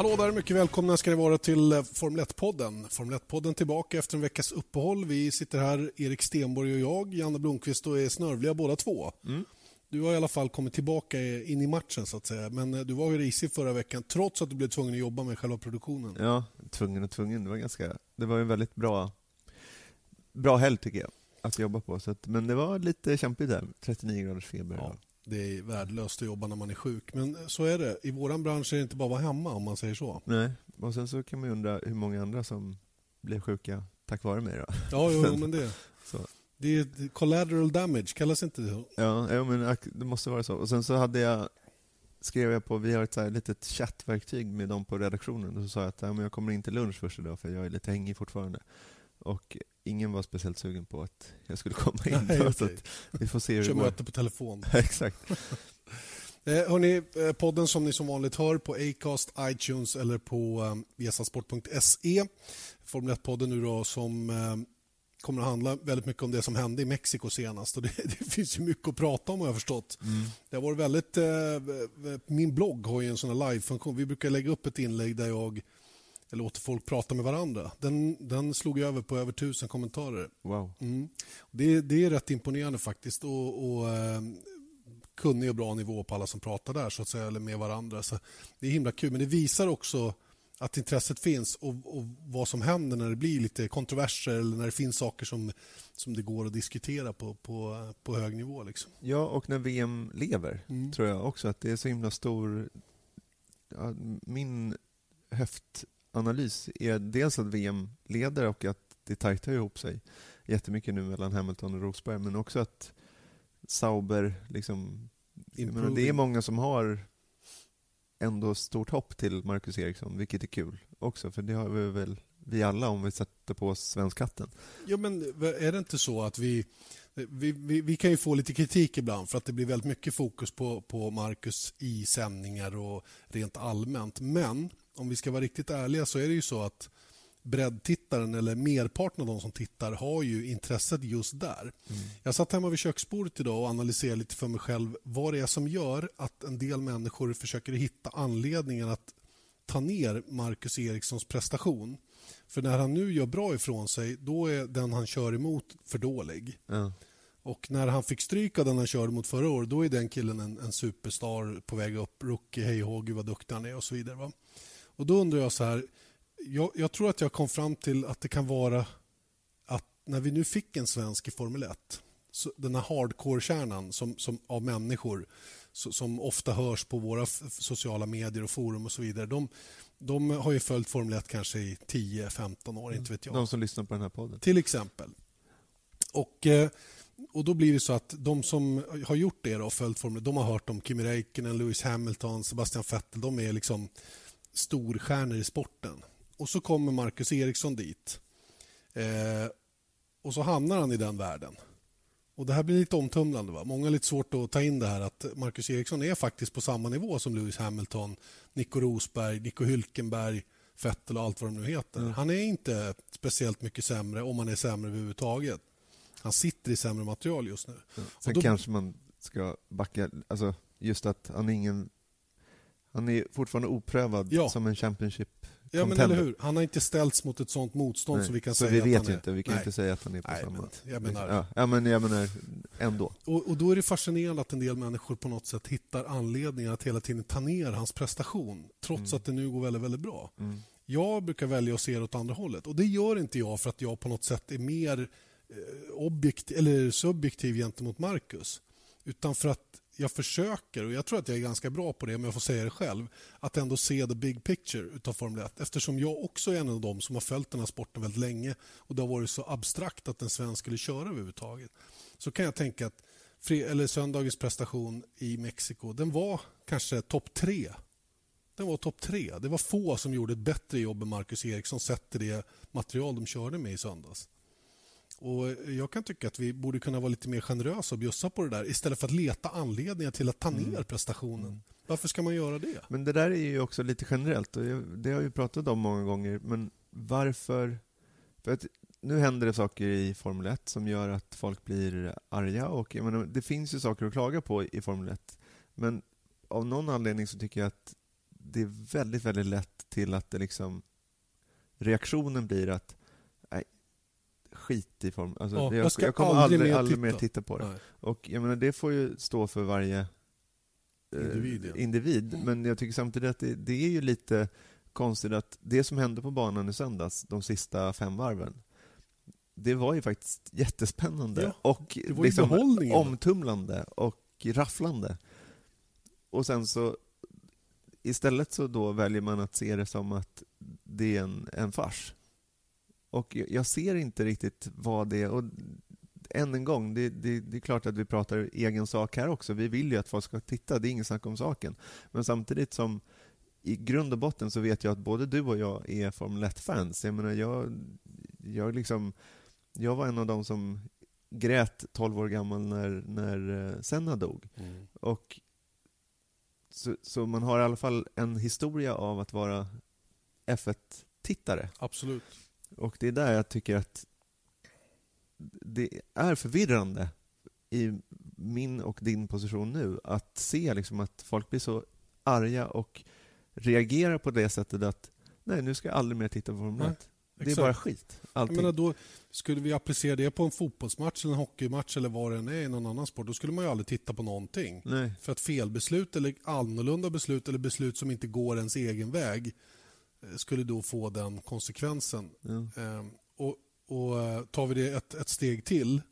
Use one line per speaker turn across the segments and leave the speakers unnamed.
Hallå där, mycket välkomna ska ni vara till eh, Formel 1-podden. Formel 1-podden tillbaka efter en veckas uppehåll. Vi sitter här, Erik Stenborg och jag, Janne Blomqvist och är snörvliga båda två.
Mm.
Du har i alla fall kommit tillbaka in i matchen så att säga. Men eh, du var ju risig förra veckan trots att du blev tvungen att jobba med själva produktionen.
Ja, tvungen och tvungen. Det var, ganska, det var en väldigt bra, bra helg tycker jag, att jobba på. Så att, men det var lite kämpigt där, 39 graders feber.
Ja, det är värdelöst att jobba när man är sjuk. Men så är det. I vår bransch är det inte bara att vara hemma om man säger så.
Nej, och sen så kan man ju undra hur många andra som blev sjuka tack vare mig då.
Ja, jo, men det.
Så.
Det är collateral damage, kallas inte det?
Ja, ja, men det måste vara så. Och sen så hade jag, skrev jag på, vi har ett så här litet chattverktyg med dem på redaktionen, och så sa jag att ja, men jag kommer in till lunch först idag för jag är lite hängig fortfarande. Och ingen var speciellt sugen på att jag skulle komma in
Nej,
då, så att vi får se hur
Kör
det går.
möte på telefon.
Exakt.
Eh, hörni, eh, podden som ni som vanligt hör på Acast, iTunes eller på viasasport.se. Formel 1-podden nu då som eh, kommer att handla väldigt mycket om det som hände i Mexiko senast. Och det, det finns ju mycket att prata om har jag förstått. Det har varit väldigt... Eh, min blogg har ju en sån live-funktion. Vi brukar lägga upp ett inlägg där jag jag låter folk prata med varandra. Den, den slog över på över tusen kommentarer.
Wow.
Mm. Det, det är rätt imponerande faktiskt. Och, och eh, kunnig och bra nivå på alla som pratar där, så att säga, eller med varandra. Så det är himla kul. Men det visar också att intresset finns och, och vad som händer när det blir lite kontroverser eller när det finns saker som, som det går att diskutera på, på, på hög nivå. Liksom.
Ja, och när VM lever,
Mm.
tror jag också att det är så himla stor... Ja, min höftanalys är dels att VM leder och att det tajtar ihop sig jättemycket nu mellan Hamilton och Rosberg, men också att Sauber, liksom... Menar, det är många som har ändå stort hopp till Marcus Eriksson, vilket är kul också, för det har vi väl vi alla om vi sätter på oss svenskatten.
Ja, men är det inte så att vi, vi, vi... Vi kan ju få lite kritik ibland för att det blir väldigt mycket fokus på, på Marcus i sändningar och rent allmänt. Men om vi ska vara riktigt ärliga så är det ju så att breddtittaren eller merparten av de som tittar har ju intresset just där. Jag satt hemma vid köksbordet idag och analyserade lite för mig själv vad det är som gör att en del människor försöker hitta anledningen att ta ner Marcus Erikssons prestation. För när han nu gör bra ifrån sig, då är den han kör emot för dålig.
Ja.
Och när han fick stryk av den han körde mot förra året, då är den killen en, en superstar på väg upp. Rookie, hej hå, gud vad duktig han är och så vidare. Va? Och då undrar jag så här, jag, jag tror att jag kom fram till att det kan vara att när vi nu fick en svensk i Formel 1, så den här hardcore-kärnan som, som, av människor så, som ofta hörs på våra sociala medier och forum och så vidare. De, de har ju följt Formel 1 kanske i 10-15 år, inte vet jag.
De som lyssnar på den här podden.
Till exempel. Och, eh, och då blir det så att de som har gjort det och följt Formel de har hört om Kimi Räikkönen, Lewis Hamilton, Sebastian Vettel. De är liksom storstjärnor i sporten. Och så kommer Marcus Eriksson dit. Eh, och så hamnar han i den världen. Och Det här blir lite omtumlande. Va? Många har lite svårt att ta in det här att Marcus Eriksson är faktiskt på samma nivå som Lewis Hamilton, Nico Rosberg, Nico Hülkenberg, Vettel och allt vad de nu heter. Han är inte speciellt mycket sämre om han är sämre överhuvudtaget. Han sitter i sämre material just nu.
Sen
Och då-
kanske man ska backa, alltså just att han är ingen... Han är fortfarande oprövad
Ja.
som en Championship
Ja, men eller hur? Han har inte ställts mot ett sånt motstånd
Nej,
så vi kan
så
säga
vi
att
vet
han
ju
är...
inte, vi kan
Nej.
inte säga att han är på
Nej,
samma...
men jag menar-
Ja, ja, men jag menar ändå.
Och, och Då är det fascinerande att en del människor på något sätt hittar anledningar att hela tiden ta ner hans prestation trots att det nu går väldigt, väldigt bra.
Mm.
Jag brukar välja att se det åt andra hållet. Och Det gör inte jag för att jag på något sätt är mer eh, objektiv, eller subjektiv gentemot Marcus. Utan för att jag försöker, och jag tror att jag är ganska bra på det om jag får säga det själv, att ändå se the big picture utav Formel 1. Eftersom jag också är en av dem som har följt den här sporten väldigt länge och det har varit så abstrakt att en svensk skulle köra överhuvudtaget. Så kan jag tänka att eller söndagens prestation i Mexiko, den var kanske topp tre. Den var topp tre. Det var få som gjorde ett bättre jobb än Marcus Eriksson sett till det material de körde med i söndags. Och jag kan tycka att vi borde kunna vara lite mer generösa och bjussa på det där istället för att leta anledningar till att ta ner mm. prestationen. Varför ska man göra det?
Men det där är ju också lite generellt och det har vi pratat om många gånger. Men varför... För att nu händer det saker i Formel 1 som gör att folk blir arga och jag menar, det finns ju saker att klaga på i Formel 1. Men av någon anledning så tycker jag att det är väldigt, väldigt lätt till att det liksom reaktionen blir att skit i form. Alltså,
ja,
jag,
jag,
jag kommer aldrig, aldrig, aldrig mer titta på det. Nej. Och jag menar, det får ju stå för varje
eh, individ. Ja.
individ. Men jag tycker samtidigt att det, det, är ju lite konstigt att det som hände på banan i söndags, de sista fem varven, det var ju faktiskt jättespännande ja, och liksom omtumlande och rafflande. Och sen så istället så då väljer man att se det som att det är en, en fars. Och jag ser inte riktigt vad det är. Och än en gång, det, det, det, är klart att vi pratar egen sak här också. Vi vill ju att folk ska titta, det är ingen snack om saken. Men samtidigt som i grund och botten så vet jag att både du och jag är Formel 1-fans. Jag menar, jag, jag, liksom, jag var en av dem som grät 12 år gammal när, när eh, Senna dog. Mm. Och så, så, man har i alla fall en historia av att vara F1-tittare.
Absolut.
Och det är där jag tycker att det är förvirrande i min och din position nu att se liksom att folk blir så arga och reagerar på det sättet att nej, nu ska jag aldrig mer titta på Formel 1. Det är bara skit.
Jag menar, då skulle vi applicera det på en fotbollsmatch, eller en hockeymatch eller vad det än är i någon annan sport, då skulle man ju aldrig titta på någonting.
Nej.
För att felbeslut eller annorlunda beslut eller beslut som inte går ens egen väg skulle då få den konsekvensen.
Ja.
Ehm, och, och eh, tar vi det ett, ett steg till,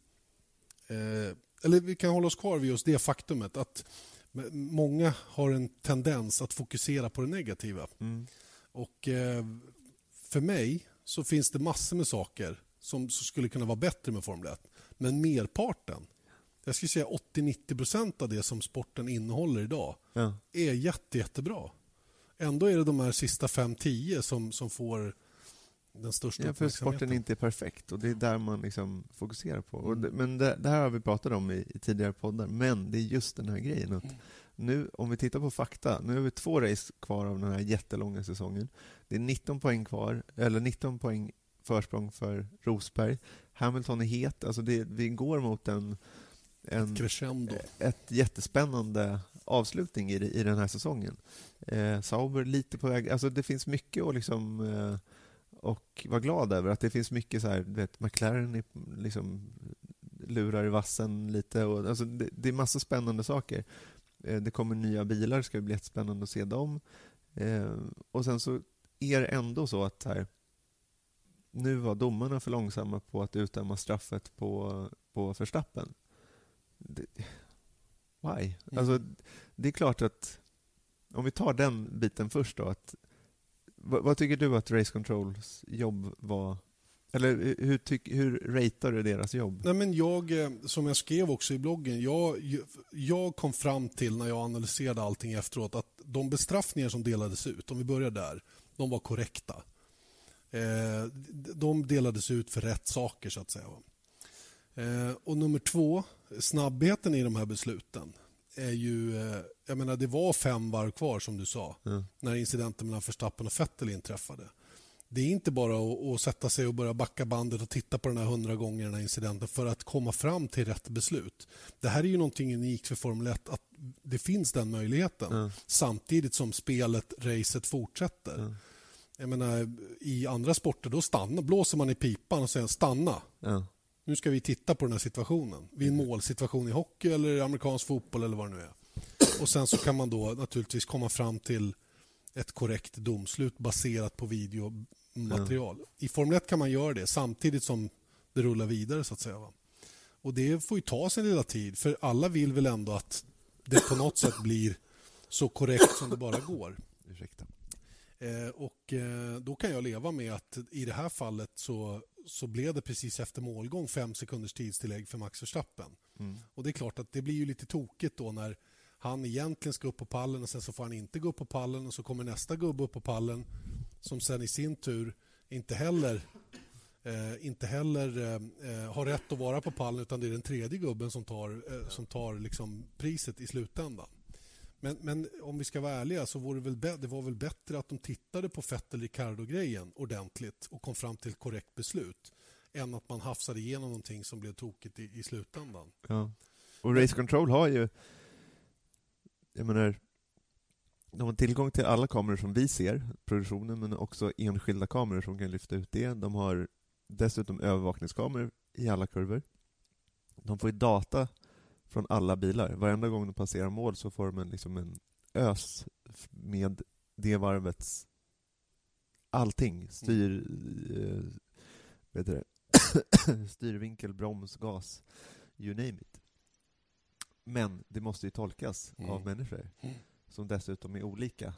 eh, eller vi kan hålla oss kvar vid just det faktumet att många har en tendens att fokusera på det negativa.
Mm.
Och för mig så finns det massor med saker som skulle kunna vara bättre med Formel 1. Men merparten, jag skulle säga 80-90% av det som sporten innehåller idag
ja.
är jätte, jättebra. Ändå är det de här sista 5-10 som, som får den största
ja, för sporten inte är perfekt och det är där man liksom fokuserar på. Mm. Men det, det, här har vi pratat om i, i, tidigare poddar, men det är just den här grejen att mm. nu, om vi tittar på fakta, nu har vi två race kvar av den här jättelånga säsongen. Det är 19 poäng kvar, eller 19 poäng försprång för Rosberg. Hamilton är het, alltså det, vi går mot en, en
Crescendo.
ett jättespännande avslutning i, i den här säsongen. Eh, Sauber lite på väg, alltså det finns mycket att liksom eh, och vara glad över att det finns mycket så här, Du vet, McLaren är liksom lurar i vassen lite och alltså det, det är massa spännande saker. Eh, det kommer nya bilar, det ska bli jättespännande att se dem. Eh, och sen så är det ändå så att här, nu var domarna för långsamma på att utdöma straffet på, på Verstappen. Det, why? Mm. Alltså, det är klart att om vi tar den biten först då. Att, vad, vad tycker du att Race Controls jobb var? Eller hur, tyck, hur ratear du deras jobb?
Nej, men jag, eh, som jag skrev också i bloggen, jag, jag kom fram till när jag analyserade allting efteråt att de bestraffningar som delades ut, om vi börjar där, de var korrekta. Eh, de delades ut för rätt saker, så att säga. Eh, och nummer två, snabbheten i de här besluten är ju... Eh, jag menar, det var fem varv kvar, som du sa,
mm.
när incidenten mellan Verstappen och Vettel inträffade. Det är inte bara att, att, sätta sig och börja backa bandet och titta på den här hundra gånger den här incidenten för att komma fram till rätt beslut. Det här är ju någonting unikt för Formel 1, att det finns den möjligheten
mm.
samtidigt som spelet, racet fortsätter.
Mm.
Jag menar, I andra sporter då stannar, blåser man i pipan och säger stanna.
Ja.
Nu ska vi titta på den här situationen. Vid en målsituation i hockey eller amerikansk fotboll eller vad det nu är. Och Sen så kan man då naturligtvis komma fram till ett korrekt domslut baserat på videomaterial. Ja. I Formel 1 kan man göra det samtidigt som det rullar vidare. så att säga. Och Det får ju ta sin lilla tid, för alla vill väl ändå att det på något sätt blir så korrekt som det bara går.
Ursäkta.
Eh, och eh, Då kan jag leva med att i det här fallet så, så blev det precis efter målgång fem sekunders tidstillägg för Max Verstappen.
Mm.
Och Det är klart att det blir ju lite tokigt då när han egentligen ska upp på pallen och sen så får han inte gå upp på pallen och så kommer nästa gubbe upp på pallen som sen i sin tur inte heller eh, inte heller eh, eh, har rätt att vara på pallen utan det är den tredje gubben som tar, eh, som tar liksom priset i slutändan. Men, men, om vi ska vara ärliga så var det, väl det var väl bättre att de tittade på Fettel-Ricardo-grejen ordentligt och kom fram till ett korrekt beslut än att man hafsade igenom någonting som blev tokigt i, i slutändan.
Ja. Och Race Control har ju, jag menar, de har tillgång till alla kameror som vi ser, produktionen, men också enskilda kameror som kan lyfta ut det. De har dessutom övervakningskameror i alla kurvor. De får ju data från alla bilar. Varenda gång de passerar mål så får de en, liksom en ös med det varvets allting. Styr, eh, vet du det? styrvinkel, broms, gas, you name it. Men det måste ju tolkas mm. av människor mm. som dessutom är olika.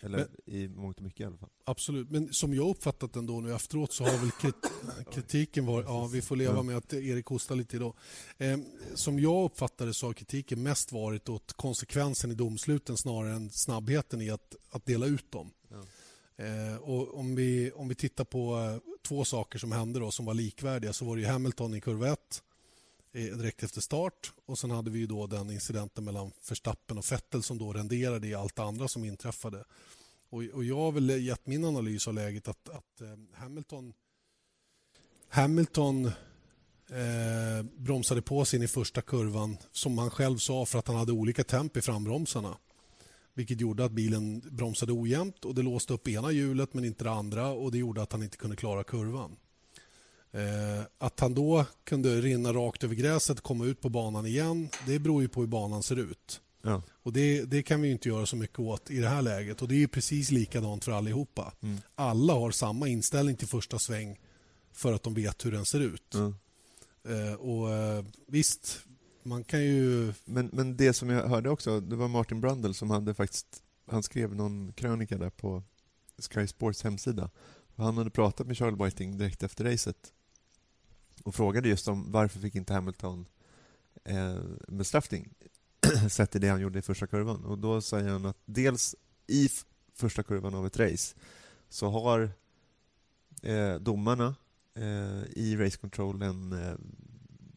Eller men, i mångt och mycket i alla fall.
Absolut, men som jag uppfattat den då nu efteråt så har väl krit kritiken varit... Ja, vi får leva med att Erik hostar lite idag. Eh, som jag uppfattar det så har kritiken mest varit åt konsekvensen i domsluten snarare än snabbheten i att, att dela ut dem. Ja. Eh, och om, vi, om vi tittar på eh, två saker som hände då, som var likvärdiga så var det Hamilton i kurva 1 eh, direkt efter start och sen hade vi då den incidenten mellan Verstappen och Vettel som då renderade i allt andra som inträffade. Och, och jag har väl gett min analys av läget att, att eh, Hamilton Hamilton eh, bromsade på sig in i första kurvan som han själv sa för att han hade olika temp i frambromsarna. Vilket gjorde att bilen bromsade ojämnt och det låste upp ena hjulet men inte det andra och det gjorde att han inte kunde klara kurvan. Eh, att han då kunde rinna rakt över gräset och komma ut på banan igen det beror ju på hur banan ser ut. Ja. Och det, det, kan vi inte göra så mycket åt i det här läget. Och Det är precis likadant för allihopa. Mm. Alla har samma inställning till första sväng för att de vet hur den ser ut. Mm. Eh, och eh, Visst, man kan ju...
Men, men det som jag hörde också, det var Martin Brundle som hade faktiskt... Han skrev någon krönika där på Sky Sports hemsida. Han hade pratat med Charles Whiting direkt efter racet och frågade just om varför fick inte Hamilton eh, bestraffning sett till det han gjorde i första kurvan. Och Då säger han att dels i första kurvan av ett race så har eh, domarna eh, i race control en, eh,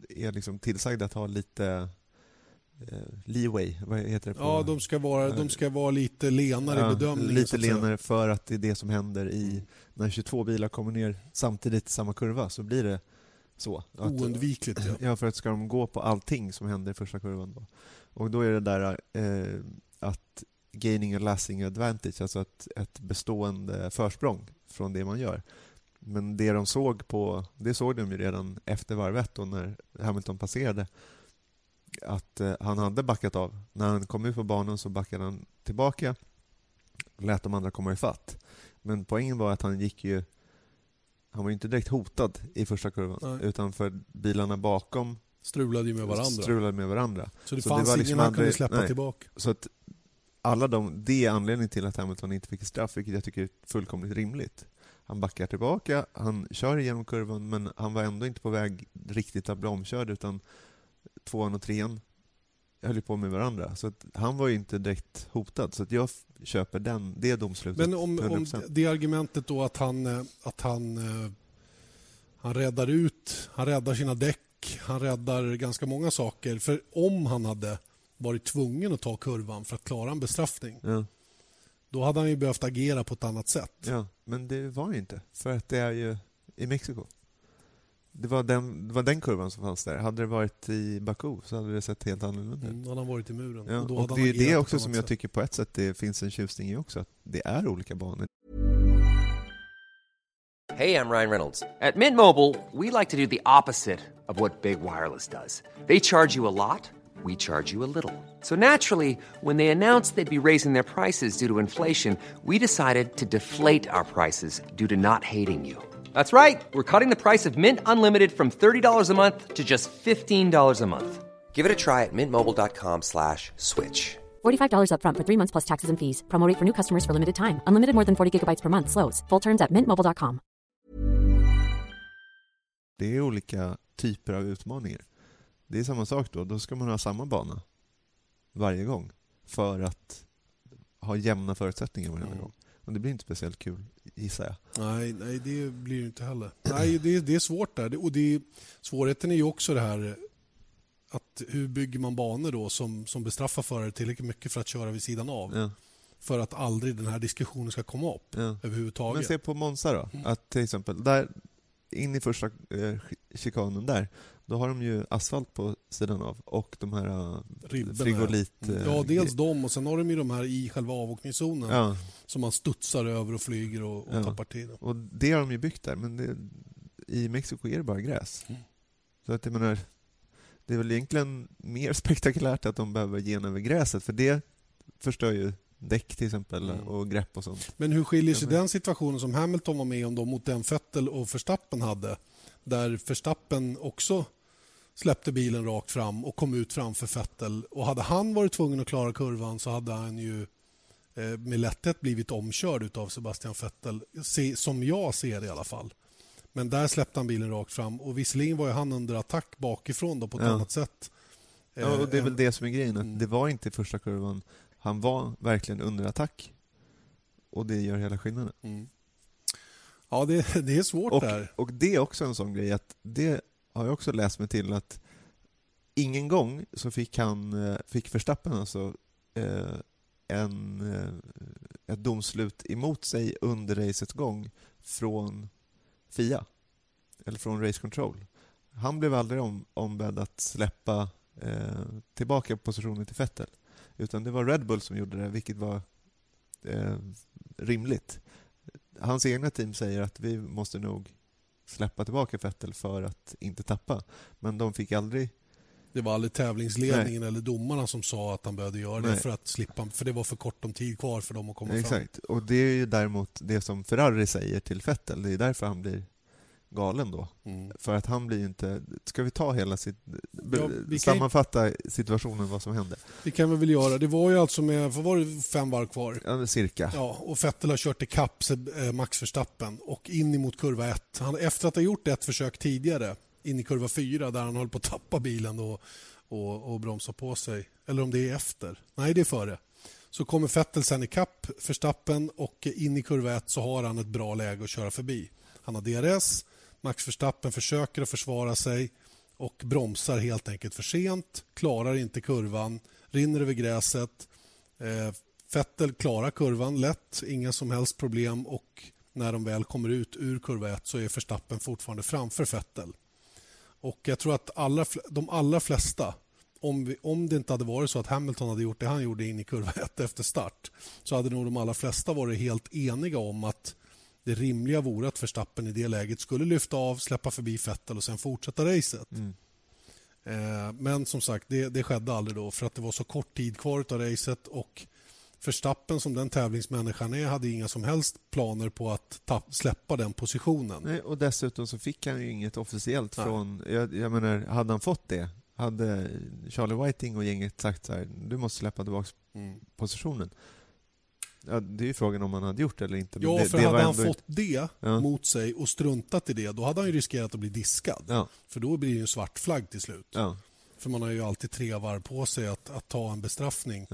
är liksom tillsagda att ha lite eh, leeway, vad heter det? På?
Ja, de ska vara, de ska vara lite lenare ja, i bedömningen.
Lite lenare för att det är det som händer i när 22 bilar kommer ner samtidigt i samma kurva så blir det så.
Att, Oundvikligt ja.
ja. för att ska de gå på allting som händer i första kurvan då. Och då är det där eh, att gaining a lasting advantage, alltså ett, ett bestående försprång från det man gör. Men det de såg på, det såg de ju redan efter varv ett när Hamilton passerade, att eh, han hade backat av. När han kom ut på banan så backade han tillbaka och lät de andra komma ifatt. Men poängen var att han gick ju han var inte direkt hotad i första kurvan, Nej. utan för bilarna bakom
strulade ju med varandra.
Strulade med varandra.
Så det så fanns det ingen liksom han kunde släppa nej. tillbaka.
Så att alla de, det är anledningen till att Hamilton inte fick straff, vilket jag tycker är fullkomligt rimligt. Han backar tillbaka, han kör igenom kurvan, men han var ändå inte på väg riktigt att bli omkörd, utan tvåan och trean höll på med varandra. Så han var ju inte direkt hotad. Så jag köper den, det domslutet.
Men om, om det argumentet då att han, eh, att han, eh, han räddar ut, han räddar sina däck, han räddar ganska många saker. För om han hade varit tvungen att ta kurvan för att klara en bestraffning ja. då hade han ju behövt agera på ett annat sätt.
Ja, men det var ju inte. För att det är ju i Mexiko. Det var, den, det var den kurvan som fanns där. Hade det varit i Baku så hade det sett helt annorlunda ut.
Mm, hade han varit i muren.
Ja, och, och det är det också som jag tycker på ett sätt det finns en tjusning i också, att det är olika banor.
Hej, jag Ryan Reynolds. At Mint Mobile, we like to do the opposite of what Big Wireless does. They charge you a lot, we charge you a little. So naturally, when they announced they'd be raising their prices due to inflation, we decided to deflate our prices due to not hating you. That's right. We're cutting the price of Mint Unlimited from $30 a month to just $15 a month. Give it a try at mintmobile.com slash switch.
$45 up front for three months plus taxes and fees. Promote for new customers for limited time. Unlimited more than 40 gigabytes per month. Slows. Full terms at mintmobile.com.
Det är olika typer av utmaningar. Det är samma sak då. Då ska man ha samma bana. varje gång för att ha jämna förutsättningar varje
Mm.
gång. Och det blir inte speciellt kul, gissar jag.
Nej, nej, det blir det inte heller. Nej, det, det är svårt där. Och det, svårigheten är ju också det här att hur bygger man banor då som, som bestraffar förare tillräckligt mycket för att köra vid sidan av?
Ja,
För att aldrig den här diskussionen ska komma upp
ja.
överhuvudtaget.
Men se på Monza då.
Mm.
Att till exempel, där, in i första eh, chikanen där, då har de ju asfalt på sidan av och de här
Ribborna,
frigolit...
ja.
eh,
Ja, dels de och sen har de ju de här i själva avåkningszonen
Ja,
som man studsar över och flyger och, och
Ja.
tappar tid.
och det har de ju byggt där, men det, i Mexiko är det bara gräs.
Mm.
Så att jag menar, det är väl egentligen mer spektakulärt att de behöver gena över gräset, för det förstör ju däck till exempel
Mm.
och grepp och sånt.
Men hur skiljer sig den situationen som Hamilton var med om då mot den Vettel och Verstappen hade? Där Verstappen också släppte bilen rakt fram och kom ut framför Vettel. Och hade han varit tvungen att klara kurvan så hade han ju eh, med lätthet blivit omkörd av Sebastian Vettel. Se, som jag ser det i alla fall. Men där släppte han bilen rakt fram och visserligen var ju han under attack bakifrån då på ett
Ja.
annat sätt.
Ja, och det är
Eh,
väl det som är grejen, att
Mm.
det var inte i första kurvan. Han var verkligen under attack. Och det gör hela skillnaden.
Mm. Ja, det, det är svårt
Och,
där.
och det är också en sån grej att det har jag också läst mig till att ingen gång så fick han, eh, fick Verstappen alltså eh, en, eh, ett domslut emot sig under racets gång från FIA, eller från Race Control. Han blev aldrig om, ombedd att släppa eh, tillbaka positionen till Vettel, utan det var Red Bull som gjorde det, vilket var eh, rimligt. Hans egna team säger att vi måste nog släppa tillbaka Vettel för att inte tappa, men de fick aldrig
Det var aldrig tävlingsledningen eller domarna som sa att han behövde göra det
Nej.
för att slippa, för det var för kort om tid kvar för dem att komma fram.
Exakt, och det är ju däremot det som Ferrari säger till Vettel, det är därför han blir galen då.
Mm.
För att han blir inte... Ska vi ta hela sitt...
Ja, vi kan-
sammanfatta situationen, vad som hände?
Det kan vi väl göra. Det var ju alltså med, vad var det, fem varv kvar.
Ja, cirka.
Ja, och Vettel har kört ikapp eh, Max Verstappen och in emot kurva 1. Han, efter att ha gjort ett försök tidigare, in i kurva 4 där han höll på att tappa bilen och, och, och bromsa på sig. Eller om det är efter. Nej, det är före. Så kommer Vettel sen ikapp Verstappen och in i kurva 1 så har han ett bra läge att köra förbi. Han har DRS, Max Verstappen försöker att försvara sig och bromsar helt enkelt för sent, klarar inte kurvan, rinner över gräset. Eh, Vettel klarar kurvan lätt, inga som helst problem och när de väl kommer ut ur kurva 1 så är Verstappen fortfarande framför Vettel. Och jag tror att alla, de allra flesta, om, vi, om det inte hade varit så att Hamilton hade gjort det han gjorde in i kurva 1 efter start, så hade nog de allra flesta varit helt eniga om att det rimliga vore att Verstappen i det läget skulle lyfta av, släppa förbi Vettel och sen fortsätta racet.
Mm.
Eh, Men som sagt, det, det skedde aldrig då för att det var så kort tid kvar av racet och Verstappen som den tävlingsmänniskan är hade inga som helst planer på att ta, släppa den positionen.
Nej, och dessutom så fick han ju inget officiellt
Nej.
från... Jag, jag menar, hade han fått det, hade Charlie Whiting och gänget sagt så här, du måste släppa tillbaka
Mm.
positionen. Ja, det är ju frågan om han hade gjort det eller inte. men
Ja,
det,
för
det
hade han
ändå
fått det
Ja.
mot sig och struntat i det, då hade han ju riskerat att bli diskad.
Ja,
För då blir det en svart flagg till slut.
ja,
För man har ju alltid tre varv på sig att, att ta en bestraffning.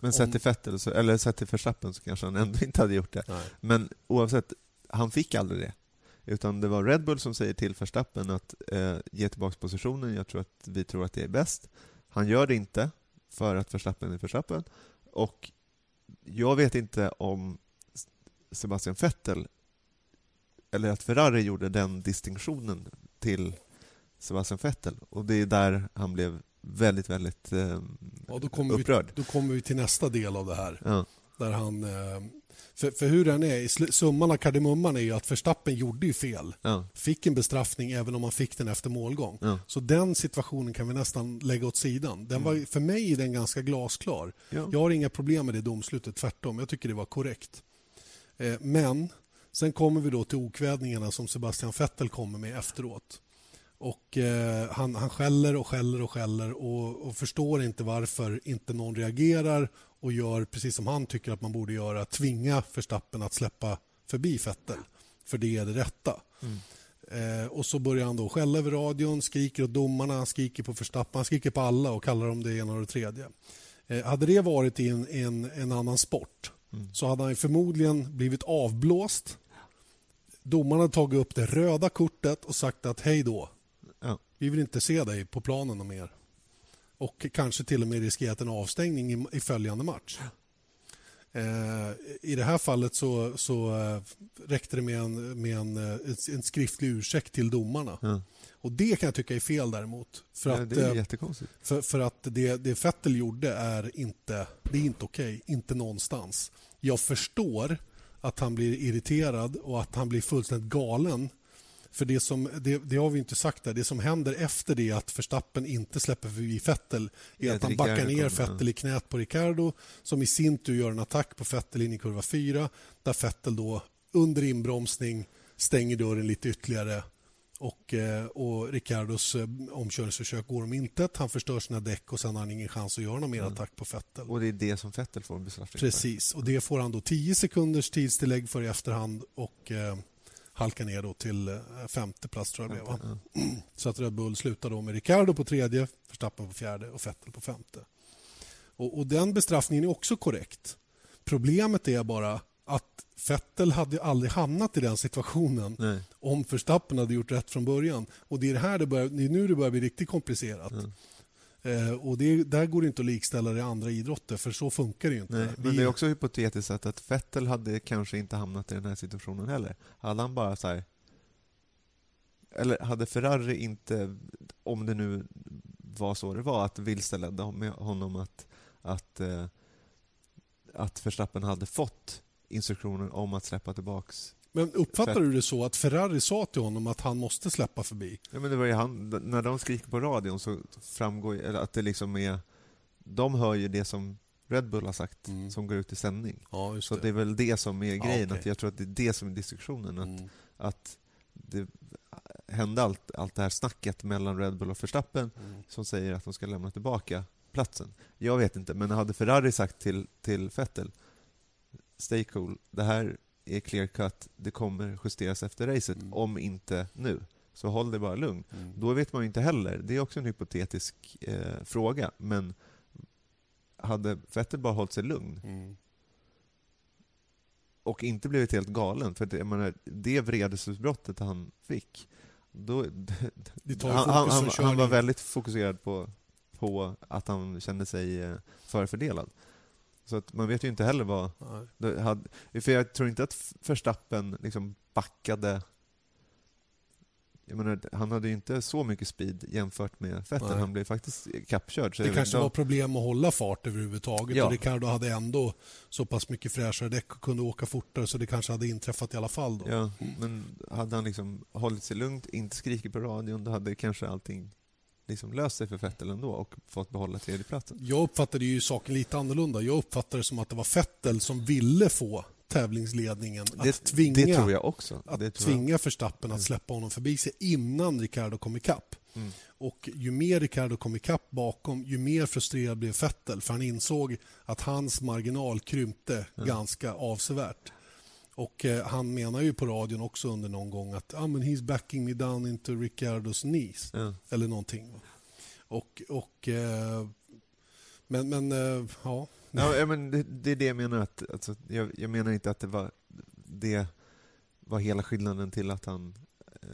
Men sett
Om-
till Vettel, så, eller sett till Verstappen så kanske han ändå inte hade gjort det.
Nej.
Men oavsett, han fick aldrig det. Utan det var Red Bull som säger till Verstappen att eh, ge tillbaka positionen, jag tror att vi tror att det är bäst. Han gör det inte, för att Verstappen är Verstappen. Och jag vet inte om Sebastian Vettel, eller att Ferrari gjorde den distinktionen till Sebastian Vettel. Och det är där han blev väldigt, väldigt eh,
Ja, då, kommer vi,
upprörd.
då kommer vi till nästa del av det här.
Ja,
Där han, eh, för, för hur den är, summan av kardemumman är ju att Verstappen gjorde ju fel.
ja,
Fick en bestraffning även om han fick den efter målgång.
ja.
Så den situationen kan vi nästan lägga åt sidan. Den var, för mig är den ganska glasklar.
ja.
Jag har inga problem med det domslutet, tvärtom. Jag tycker det var korrekt. Eh, Men sen kommer vi då till okvädningarna som Sebastian Vettel kommer med efteråt. Och eh, han, han skäller och skäller och skäller och, och förstår inte varför inte någon reagerar och gör precis som han tycker att man borde göra, tvinga Verstappen att släppa förbi Vettel. För det är det rätta. Eh, och så börjar han då skälla över radion, skriker åt domarna, skriker på Verstappen, han skriker på alla och kallar dem det ena och det tredje. Eh, hade det varit i en, en, en annan sport
Mm.
så hade han förmodligen blivit avblåst. Domarna hade tagit upp det röda kortet och sagt att hej då.
Ja.
Vi vill inte se dig på planen mer. Och kanske till och med riskerat en avstängning i, i följande match. Eh, I det här fallet så, så eh, räckte det med, en, med en, eh, en skriftlig ursäkt till domarna.
Ja.
Och Det kan jag tycka är fel däremot. För
Ja,
att,
det är jättekonstigt.
för, för att det, det Vettel gjorde är inte, det är inte okej. Inte någonstans. Jag förstår att han blir irriterad och att han blir fullständigt galen. För det, som, det, det har vi inte sagt där. Det som händer efter det att Verstappen inte släpper förbi Vettel är att han backar ner. Vettel i knät på Ricardo som i sin tur gör en attack på Vettel in i kurva 4 där Vettel då under inbromsning stänger dörren lite ytterligare och, eh, och Ricardos eh, omkörningsförsök går om intet. Han förstör sina däck och sen har han ingen chans att göra någon mer attack på Vettel.
Och det är det som Vettel får bestraffning.
Precis, och det får han då 10 sekunders tidstillägg för i efterhand och eh, halkar ner då till eh, femte plats tror jag det blev. Va? Så att Red Bull slutar då med Ricardo på tredje, Verstappen på fjärde och Vettel på femte. Och, och den bestraffningen är också korrekt. Problemet är bara att Vettel hade aldrig hamnat i den situationen
Nej.
om Verstappen hade gjort rätt från början. Och Det är, det här det, börjar, det är nu det börjar bli riktigt komplicerat. Eh, och det, Där går det inte att likställa det i andra idrotter, för så funkar det ju inte.
Nej, men det är också hypotetiskt att, att Vettel hade kanske inte hamnat i den här situationen heller. Hade han bara så här... Eller hade Ferrari inte, om det nu var så det var, att vilseledde honom att, att, eh, att Verstappen hade fått instruktioner om att släppa tillbaks
Men uppfattar du det så att Ferrari sa till honom att han måste släppa förbi?
Ja, men det var ju han, när de skriker på radion så framgår ju, att det liksom är... De hör ju det som Red Bull har sagt,
Mm.
som går ut i sändning.
Ja, just
Så det är väl det som är
Ja,
grejen,
okej.
att jag tror att det är det som är diskussionen. Att,
Mm.
att det hände allt, allt det här snacket mellan Red Bull och Verstappen
Mm.
som säger att de ska lämna tillbaka platsen. Jag vet inte, men hade Ferrari sagt till, till Vettel Stay cool, det här är clear cut, det kommer justeras efter racet,
Mm.
om inte nu. Så håll dig bara lugn.
Mm.
Då vet man ju inte heller, det är också en hypotetisk eh, fråga, men hade Vettel bara hållit sig lugn
Mm.
och inte blivit helt galen, för det, jag menar, det vredesutbrottet han fick, då, han, han, han, han var väldigt fokuserad på, på att han kände sig eh, förfördelad. Så att man vet ju inte heller vad... Hade, för jag tror inte att Verstappen liksom backade... Jag menar, han hade ju inte så mycket speed jämfört med Vettel. Han blev faktiskt kappkörd.
Det kanske var problem att hålla fart överhuvudtaget
Ja.
och Ricardo hade ändå så pass mycket fräschare däck och kunde åka fortare så det kanske hade inträffat i alla fall. Då.
Ja, men hade han liksom hållit sig lugnt, inte skrikit på radion, då hade kanske allting liksom löst sig för Vettel ändå och fått behålla tredjeplatsen.
Jag uppfattade ju saken lite annorlunda. Jag uppfattade det som att det var Vettel som ville få tävlingsledningen att
Det,
tvinga,
det tror jag också.
att
jag.
tvinga Verstappen att släppa honom förbi sig innan Ricardo kom ikapp.
Mm.
Och ju mer Ricardo kom ikapp bakom, ju mer frustrerad blev Vettel för han insåg att hans marginal krympte ganska avsevärt. Och eh, han menar ju på radion också under någon gång att ah, men he's backing me down into Ricardos knees.
Ja.
Eller någonting. va. Och, och, eh, men, men eh, ja.
Ja, ja, men det, det är det jag menar. Att, alltså, jag, jag menar inte att det var, det var hela skillnaden till att han eh,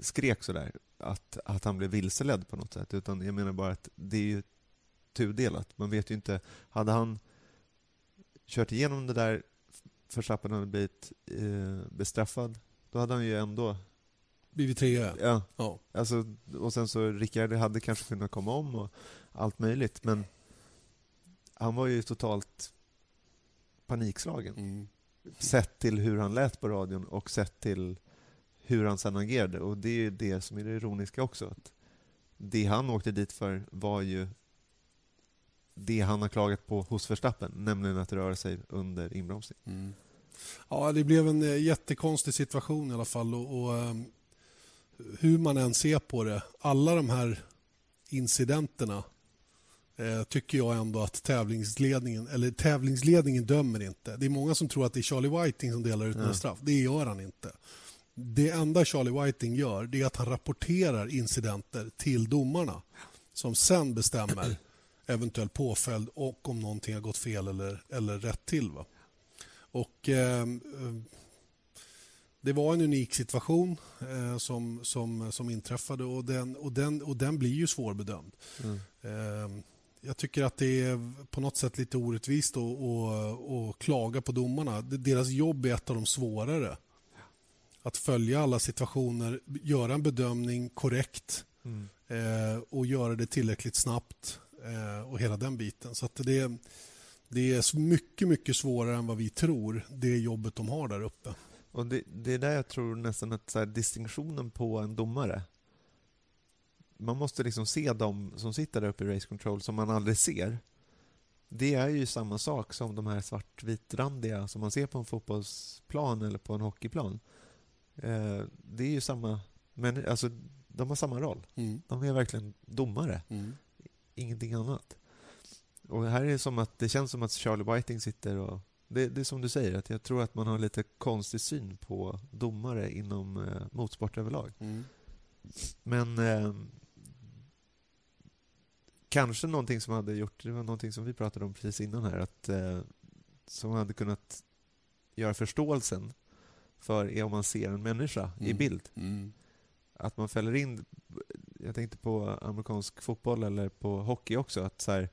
skrek sådär. Att, att han blev vilseledd på något sätt. Utan jag menar bara att det är ju tudelat. Man vet ju inte. Hade han kört igenom det där, Verstappen hade blivit eh, bestraffad, då hade han ju ändå...
Blivit trea.
Ja,
Ja.
Alltså, och sen så Rickard hade kanske kunnat komma om och allt möjligt, men han var ju totalt panikslagen.
Mm.
Sett till hur han lät på radion och sett till hur han sen agerade. Och det är ju det som är det ironiska också. Att det han åkte dit för var ju det han har klagat på hos Verstappen, nämligen att röra sig under inbromsning.
Mm. Ja, det blev en eh, jättekonstig situation i alla fall. Och, och, ehm, hur man än ser på det, alla de här incidenterna eh, tycker jag ändå att tävlingsledningen, eller tävlingsledningen dömer inte. Det är många som tror att det är Charlie Whiting som delar ut några
Ja.
straff. Det gör han inte. Det enda Charlie Whiting gör är att han rapporterar incidenter till domarna som sen bestämmer eventuell påföljd och om någonting har gått fel eller, eller rätt till. Va? Och, eh, det var en unik situation eh, som, som, som inträffade och den, och, den, och den blir ju svårbedömd. Mm. Eh, jag tycker att det är på något sätt lite orättvist att, att, att klaga på domarna. Deras jobb är ett av de svårare. Att följa alla situationer, göra en bedömning korrekt mm. eh, och göra det tillräckligt snabbt eh, och hela den biten. Så det, det är mycket, mycket svårare än vad vi tror, det jobbet de har där uppe.
Och det, det är där jag tror nästan att här, distinktionen på en domare man måste liksom se de som sitter där uppe i race control som man aldrig ser. Det är ju samma sak som de här svartvitrandiga som man ser på en fotbollsplan eller på en hockeyplan. Eh, det är ju samma, men alltså de har samma roll. Mm. De är verkligen domare, mm. Ingenting annat. Och här är det som att det känns som att Charlie Whiting sitter och det, det, är som du säger, att jag tror att man har lite konstig syn på domare inom eh, motorsport överlag. Mm. Men eh, kanske någonting som hade gjort, det var någonting som vi pratade om precis innan här, att eh, som hade kunnat göra förståelsen för om man ser en människa mm. i bild. Mm. Att man fäller in, jag tänkte på amerikansk fotboll eller på hockey också, att så här,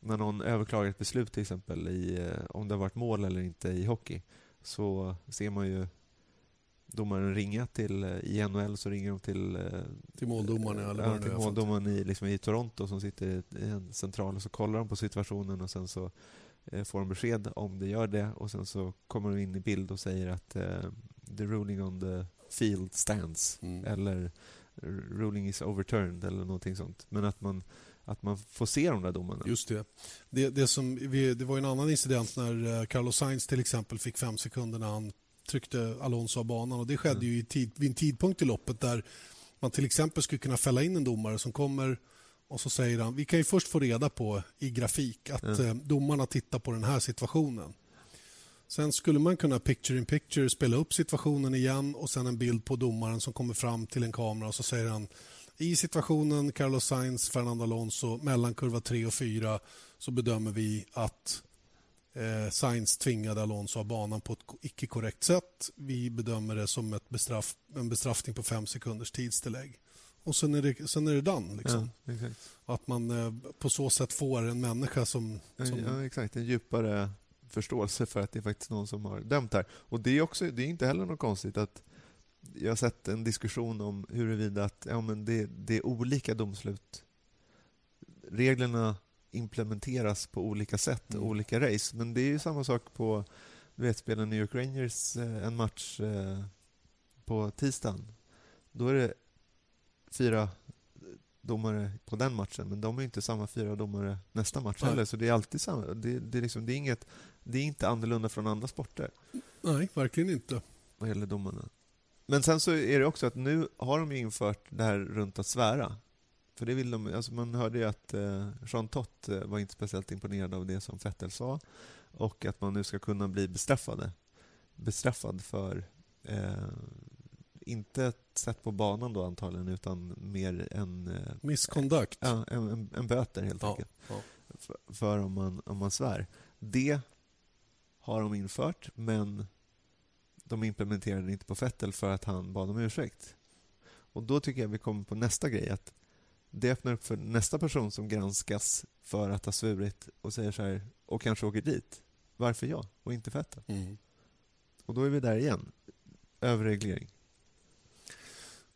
när någon överklagar ett beslut till exempel i, eh, om det har varit mål eller inte i hockey, så ser man ju domaren ringa till, eh, i NHL så ringer de till... Eh,
till måldomaren eller
ja, till måldomaren i, liksom i Toronto som sitter i en central och så kollar de på situationen och sen så får de besked om det gör det och sen så kommer de in i bild och säger att the ruling on the field stands mm. eller ruling is overturned eller någonting sånt. Men att man att man får se de där domarna.
Just det. Det, det, som vi, det var en annan incident när Carlos Sainz till exempel fick fem sekunder när han tryckte Alonso av banan. Och det skedde ju tid, vid en tidpunkt i loppet där man till exempel skulle kunna fälla in en domare som kommer och så säger han, vi kan ju först få reda på i grafik att mm. domarna tittar på den här situationen. Sen skulle man kunna picture in picture spela upp situationen igen och sen en bild på domaren som kommer fram till en kamera och så säger han i situationen Carlos Sainz, Fernando Alonso mellan kurva 3 och 4 så bedömer vi att Eh, Sainz tvingade Alonso av banan på ett icke korrekt sätt. Vi bedömer det som ett bestraff, en bestraffning på fem sekunders tidstillägg. Och sen är det, sen är det done. Liksom. Ja, att man eh, på så sätt får en människa som... som...
Ja, exakt. En djupare förståelse för att det är faktiskt någon som har dömt här. Och Det är, också, det är inte heller något konstigt att jag har sett en diskussion om huruvida att, ja, men det, det är olika domslut. Reglerna implementeras på olika sätt, mm. olika race. Men det är ju samma sak på, du vet, spelar New York Rangers eh, en match eh, på tisdagen. Då är det fyra domare på den matchen, men de är inte samma fyra domare nästa match heller. Så det är alltid samma. Det, det, är liksom, det, är inget, det är inte annorlunda från andra sporter.
Nej, verkligen inte.
Vad gäller domarna. Men sen så är det också att nu har de infört det här runt att svära. För det vill de, alltså man hörde ju att eh, Jean Tott eh, var inte speciellt imponerad av det som Vettel sa och att man nu ska kunna bli bestraffade. Bestraffad för, eh, inte ett sätt på banan då antagligen, utan mer en... Eh,
Misconduct?
Ja, en, en, en böter helt ja, enkelt. Ja. För, för, om, man, om man svär. Det har de infört, men de implementerade det inte på Vettel för att han bad om ursäkt. Och då tycker jag vi kommer på nästa grej, att det öppnar upp för nästa person som granskas för att ha svurit och säger så här, och kanske åker dit. Varför jag och inte Vettel? Mm. Och då är vi där igen. Överreglering.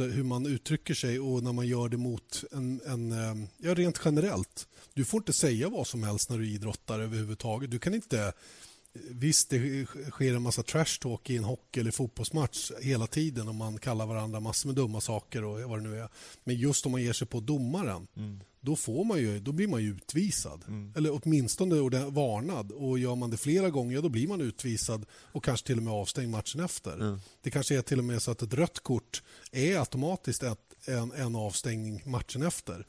Eh, hur man uttrycker sig och när man gör det mot en, en. Eh, ja, rent generellt. Du får inte säga vad som helst när du idrottar överhuvudtaget. Du kan inte eh, Visst, det sker en massa trash talk i en hockey eller fotbollsmatch hela tiden och man kallar varandra massor med dumma saker och vad det nu är. Men just om man ger sig på domaren,
Mm
då, får man ju, då blir man ju utvisad. Eller åtminstone varnad. Och gör man det flera gånger, då blir man utvisad och kanske till och med avstängd matchen efter.
Mm.
Det kanske är till och med så att ett rött kort är automatiskt ett, en, en avstängning matchen efter.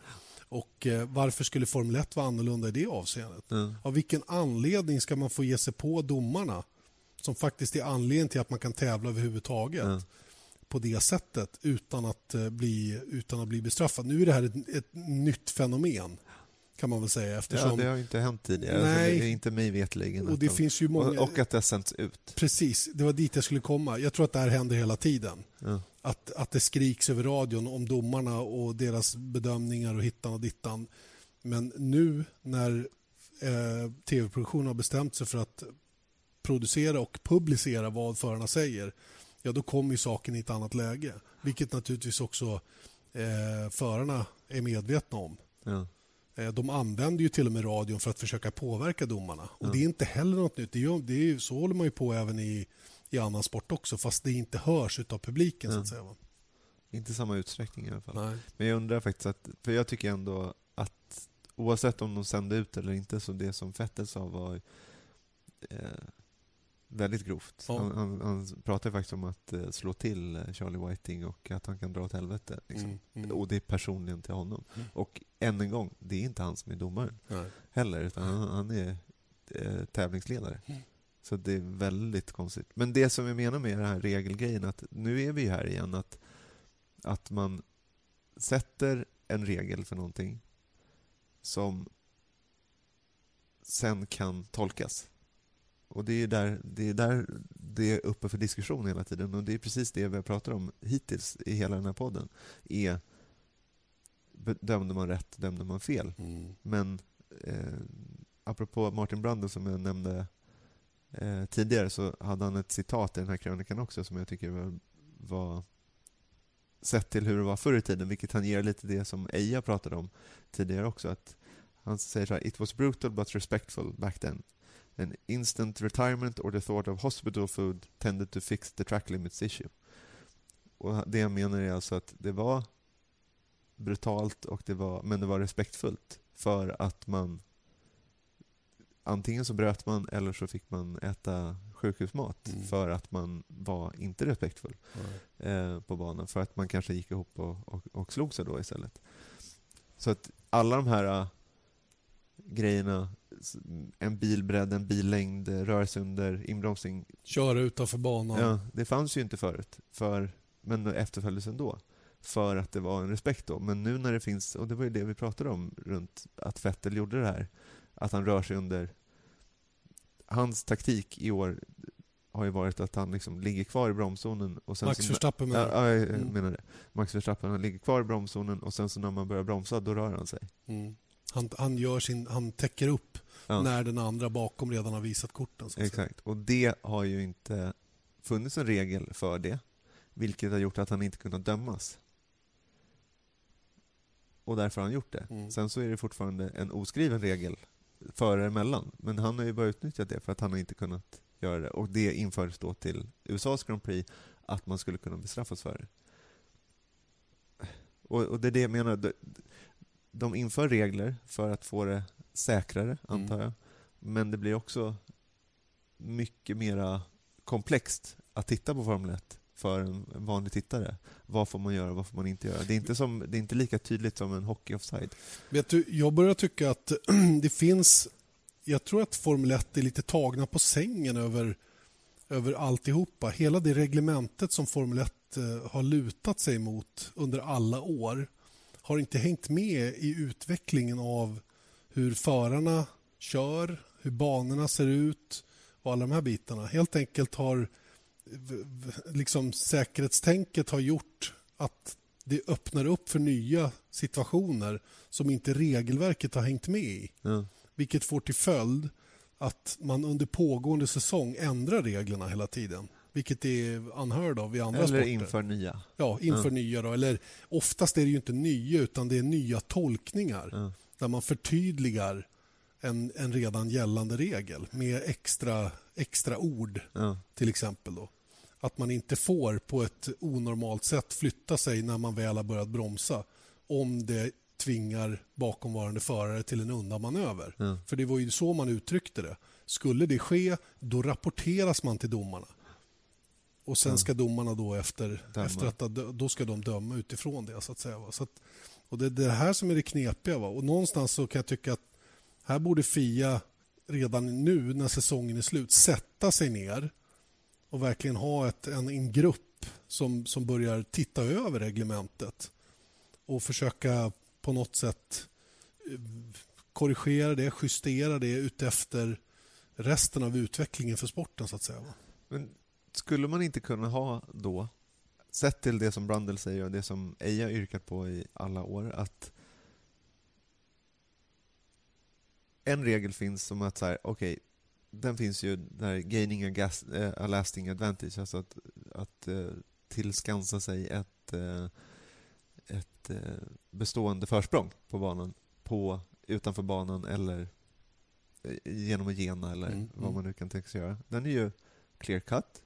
Och eh, Varför skulle Formel 1 vara annorlunda i det avseendet?
Mm.
Av vilken anledning ska man få ge sig på domarna som faktiskt är anledningen till att man kan tävla överhuvudtaget
Mm.
På det sättet utan att, eh, bli, utan att bli bestraffad? Nu är det här ett, ett nytt fenomen kan man väl säga
Ja,
eftersom
det har inte hänt tidigare.
Nej.
Alltså, det är inte mig vetligen.
Och
att
det
de-
finns ju många-
och, och att det har sänts ut.
Precis, det var dit jag skulle komma. Jag tror att det här händer hela tiden.
Ja.
Att, att det skriks över radion om domarna och deras bedömningar och hittan och dittan. Men nu när eh, tv-produktionen har bestämt sig för att producera och publicera vad förarna säger, ja då kommer ju saken i ett annat läge. Vilket naturligtvis också eh, förarna är medvetna om.
Ja.
Eh, De använder ju till och med radion för att försöka påverka domarna. Och Det är inte heller något nytt. Det är, det är, så håller man ju på även i, i annan sport också fast det inte hörs av publiken. så att säga. va?
Inte samma utsträckning i alla fall.
Nej.
Men jag undrar faktiskt att, för jag tycker ändå att oavsett om de sände ut eller inte så det som Vettel sa var eh, väldigt grovt.
Ja.
Han, han, han pratade faktiskt om att eh, slå till eh, Charlie Whiting och att han kan dra åt helvete. Liksom.
Mm, mm.
Och det är personligen till honom. Och än en gång, det är inte han som är domaren
Nej.
heller, utan han, han är eh, tävlingsledare.
Mm.
Så det är väldigt konstigt. Men det som jag menar med den här regelgrejen, att nu är vi här igen, att, att man sätter en regel för någonting som sen kan tolkas. Och det är där det är, där det är uppe för diskussion hela tiden och det är precis det vi har pratat om hittills i hela den här podden. Är Dömde man rätt, dömde man fel?
Mm.
Men eh, apropå Martin Brando som jag nämnde eh, tidigare så hade han ett citat i den här krönikan också som jag tycker var, var sett till hur det var förr i tiden, vilket han ger lite det som Eija pratade om tidigare också. Att han säger så här, It was brutal but respectful back then. An instant retirement or the thought of hospital food tended to fix the track limits issue. Och det jag menar är alltså att det var brutalt, och det var, men det var respektfullt för att man antingen så bröt man eller så fick man äta sjukhusmat
Mm.
för att man var inte respektfull eh, på banan för att man kanske gick ihop och, och, och slog sig då istället. Så att alla de här äh, grejerna, en bilbredd, en billängd, eh, rörelse under inbromsning,
Köra utanför banan.
ja, det fanns ju inte förut, för, men efterföljdes ändå. För att det var en respekt då. Men nu när det finns, och det var ju det vi pratade om runt att Vettel gjorde det här, att han rör sig under... Hans taktik i år har ju varit att han liksom ligger kvar i bromszonen och sen
Max Verstappen menar
Ja, ja, jag
Mm.
menar det. Max Verstappen, han ligger kvar i bromszonen och sen så när man börjar bromsa, då rör han sig.
mm. han, han, gör sin, han täcker upp
Ja,
när den andra bakom redan har visat korten.
Exakt. Och det har ju inte funnits en regel för det, vilket har gjort att han inte kunnat dömas. Och därför har han gjort det.
Mm.
Sen så är det fortfarande en oskriven regel före emellan, men han har ju bara utnyttjat det för att han har inte kunnat göra det. Och det infördes då till USAs Grand Prix, att man skulle kunna bestraffas för det. Och, och det är det jag menar, de, de inför regler för att få det säkrare, antar jag. Men det blir också mycket mera komplext att titta på Formel 1 för en en vanlig tittare. Vad får man göra och vad får man inte göra? Det är inte, som, det är inte lika tydligt som en hockey offside.
Vet du, jag börjar tycka att det finns... Jag tror att Formel 1 är lite tagna på sängen över, över alltihopa. Hela det reglementet som Formel 1 eh, har lutat sig mot under alla år har inte hängt med i utvecklingen av hur förarna kör, hur banorna ser ut och alla de här bitarna. Helt enkelt har liksom säkerhetstänket har gjort att det öppnar upp för nya situationer som inte regelverket har hängt med i.
Ja.
Vilket får till följd att man under pågående säsong ändrar reglerna hela tiden. Vilket är unheard of i andra
Eller
sporter.
inför nya.
Ja, inför
Ja.
nya. Då. Eller, oftast är det ju inte nya, utan det är nya tolkningar
Ja.
Där man förtydligar en, en redan gällande regel med extra, extra ord
Ja.
till exempel. Då. Att man inte får på ett onormalt sätt flytta sig när man väl har börjat bromsa om det tvingar bakomvarande förare till en undanmanöver.
Ja.
För det var ju så man uttryckte det. Skulle det ske, då rapporteras man till domarna. Och sen ska domarna då efter, efter att då ska de döma utifrån det. så att säga. Så att, och det är det här som är det knepiga. Va? Och någonstans så kan jag tycka att här borde Fia redan nu när säsongen är slut sätta sig ner och verkligen ha ett, en, en grupp som, som börjar titta över reglementet och försöka på något sätt eh, korrigera det, justera det utefter resten av utvecklingen för sporten. så att säga.
Men skulle man inte kunna ha då, sett till det som Brundle säger och det som Eja yrkat på i alla år, att en regel finns som att så här, okej, den finns ju där gaining a, gas, eh, a lasting advantage, alltså att, att eh, tillskansa sig ett, eh, ett bestående försprång på banan, på, utanför banan eller genom att gena eller
Mm,
vad
mm.
man nu kan tänka sig göra. Den är ju clear cut.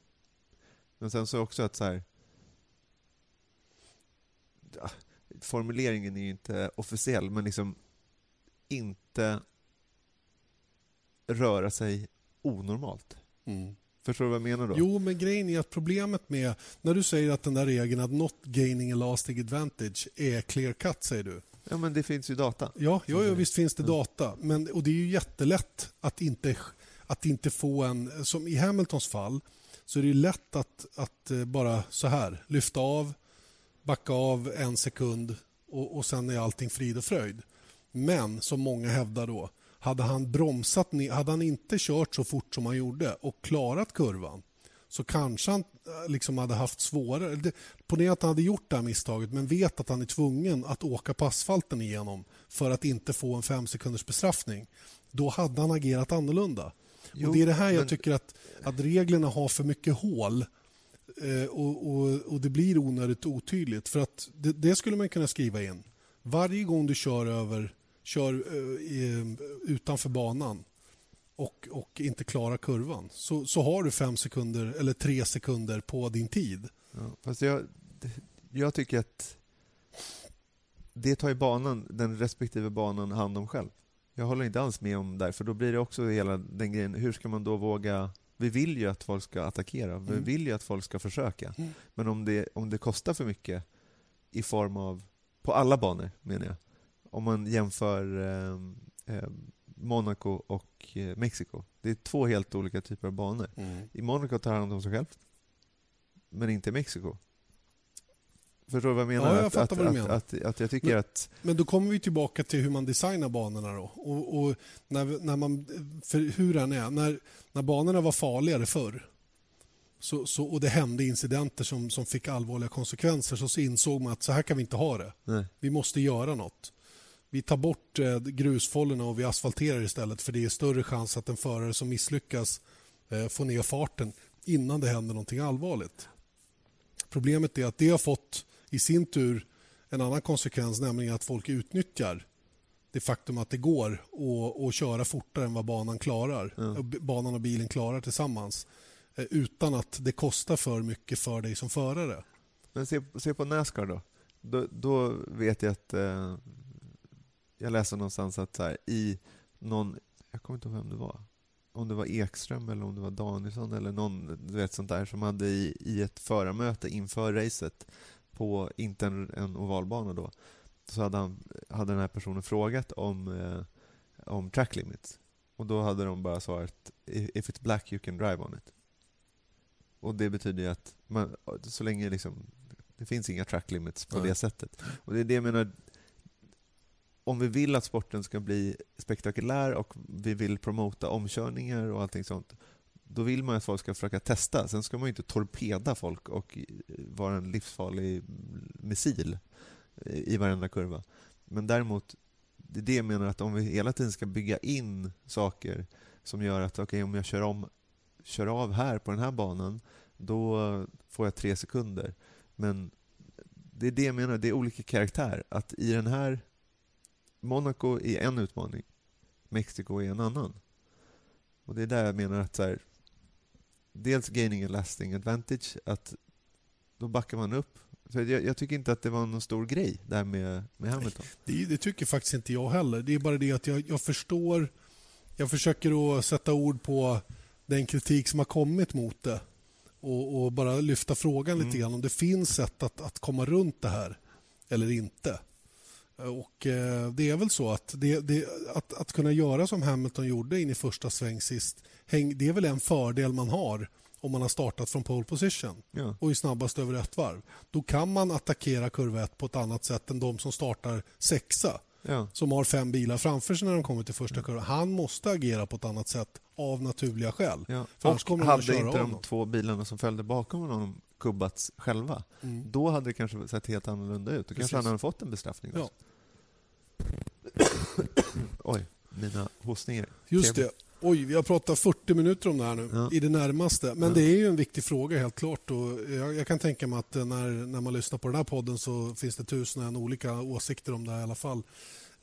Men sen så också att så här... Formuleringen är ju inte officiell, men liksom inte röra sig onormalt.
Mm.
Förstår du vad jag menar då?
Jo, men grejen är att problemet med... När du säger att den där regeln att not gaining a lasting advantage är clear cut, säger du.
Ja, men det finns ju data.
Ja, ja, ja visst finns det data. Men, och det är ju jättelätt att inte, att inte få en... Som i Hamiltons fall så är det ju lätt att, att eh, bara så här lyfta av, backa av en sekund och, och sen är allting frid och fröjd. Men som många hävdar då, hade han bromsat ner, hade han inte kört så fort som han gjorde och klarat kurvan så kanske han eh, liksom hade haft svårare... Ponera att han hade gjort det här misstaget men vet att han är tvungen att åka på asfalten igenom för att inte få en fem sekunders bestraffning. Då hade han agerat annorlunda.
Jo,
och Det är det här jag
men-
tycker att, att reglerna har för mycket hål Eh, och, och, och det blir onödigt otydligt. För att det, det skulle man kunna skriva in. Varje gång du kör över kör eh, utanför banan och, och inte klarar kurvan så, så har du fem sekunder eller tre sekunder på din tid.
Ja, fast jag, jag tycker att det tar ju banan, den respektive banan hand om själv. Jag håller inte alls med om det, för då blir det också hela den grejen, hur ska man då våga... Vi vill ju att folk ska attackera, vi
Mm.
vill ju att folk ska försöka.
Mm.
Men om det, om det kostar för mycket i form av, på alla banor menar jag, om man jämför eh, eh, Monaco och eh, Mexiko. Det är två helt olika typer av banor. I Monaco tar han hand om sig själv, men inte i Mexiko. Förstår du vad jag menar?
Ja, jag
att,
fattar
att,
vad du
att,
menar.
Att, att, jag tycker
Men-
att...
Men då kommer vi tillbaka till hur man designar banorna. Då. Och, och när, när man, för hur den är, när, när banorna var farligare förr så, så, och det hände incidenter som, som fick allvarliga konsekvenser så, så insåg man att så här kan vi inte ha det.
Nej.
Vi måste göra något. Vi tar bort eh, grusfållorna och vi asfalterar istället för det är större chans att en förare som misslyckas eh, får ner farten innan det händer någonting allvarligt. Problemet är att det har fått i sin tur en annan konsekvens, nämligen att folk utnyttjar det faktum att det går att, att köra fortare än vad banan klarar. B- Banan och bilen klarar tillsammans eh, utan att det kostar för mycket för dig som förare.
Men se, se på Nascar då. då. Då vet jag att... Eh, jag läste någonstans att så här, i någon... Jag kommer inte ihåg vem det var. Om det var Ekström eller om det var Danielsson eller någon du vet, sånt där som hade i, i ett förarmöte inför racet på, inte en, en ovalbana då, så hade, han, hade den här personen frågat om, eh, om track limits. Och då hade de bara svarat if it's black you can drive on it. Och det betyder ju att man, så länge liksom, det finns inga track limits på
Nej.
det sättet. Och det är det jag menar, om vi vill att sporten ska bli spektakulär och vi vill promota omkörningar och allting sånt, då vill man att folk ska försöka testa. Sen ska man ju inte torpeda folk och eh, vara en livsfarlig missil eh, i varenda kurva. Men däremot, det är det jag menar att om vi hela tiden ska bygga in saker som gör att okej, om jag kör, om, kör av här på den här banan, då får jag tre sekunder. Men det är det jag menar, det är olika karaktär. Att i den här... Monaco är en utmaning. Mexiko är en annan. Och det är där jag menar att så här, dels gaining a lasting advantage, att då backar man upp. Så jag, jag tycker inte att det var någon stor grej där med, med Hamilton.
Det, det tycker faktiskt inte jag heller. Det är bara det att jag, jag förstår... Jag försöker att sätta ord på den kritik som har kommit mot det och, och bara lyfta frågan lite
Mm.
grann om det finns sätt att, att komma runt det här eller inte. Och eh, Det är väl så att, det, det, att att kunna göra som Hamilton gjorde in i första sväng sist häng, det är väl en fördel man har om man har startat från pole position
Ja.
och är snabbast över ett varv. Då kan man attackera kurva 1 på ett annat sätt än de som startar sexa
Ja.
som har fem bilar framför sig när de kommer till första kurvan. Han måste agera på ett annat sätt av naturliga skäl.
Ja.
För annars kommer
hade inte de
honom.
två bilarna som följde bakom honom kubbats själva,
Mm.
då hade det kanske sett helt annorlunda ut. Då
Precis.
kanske han hade fått en bestraffning.
Ja.
Oj, mina hostningar.
Just det. Oj, vi har pratat 40 minuter om det här nu,
Ja.
i det närmaste. Men
Ja.
det är ju en viktig fråga helt klart. Och jag, jag kan tänka mig att eh, när, när man lyssnar på den här podden så finns det tusen och en olika åsikter om det här i alla fall.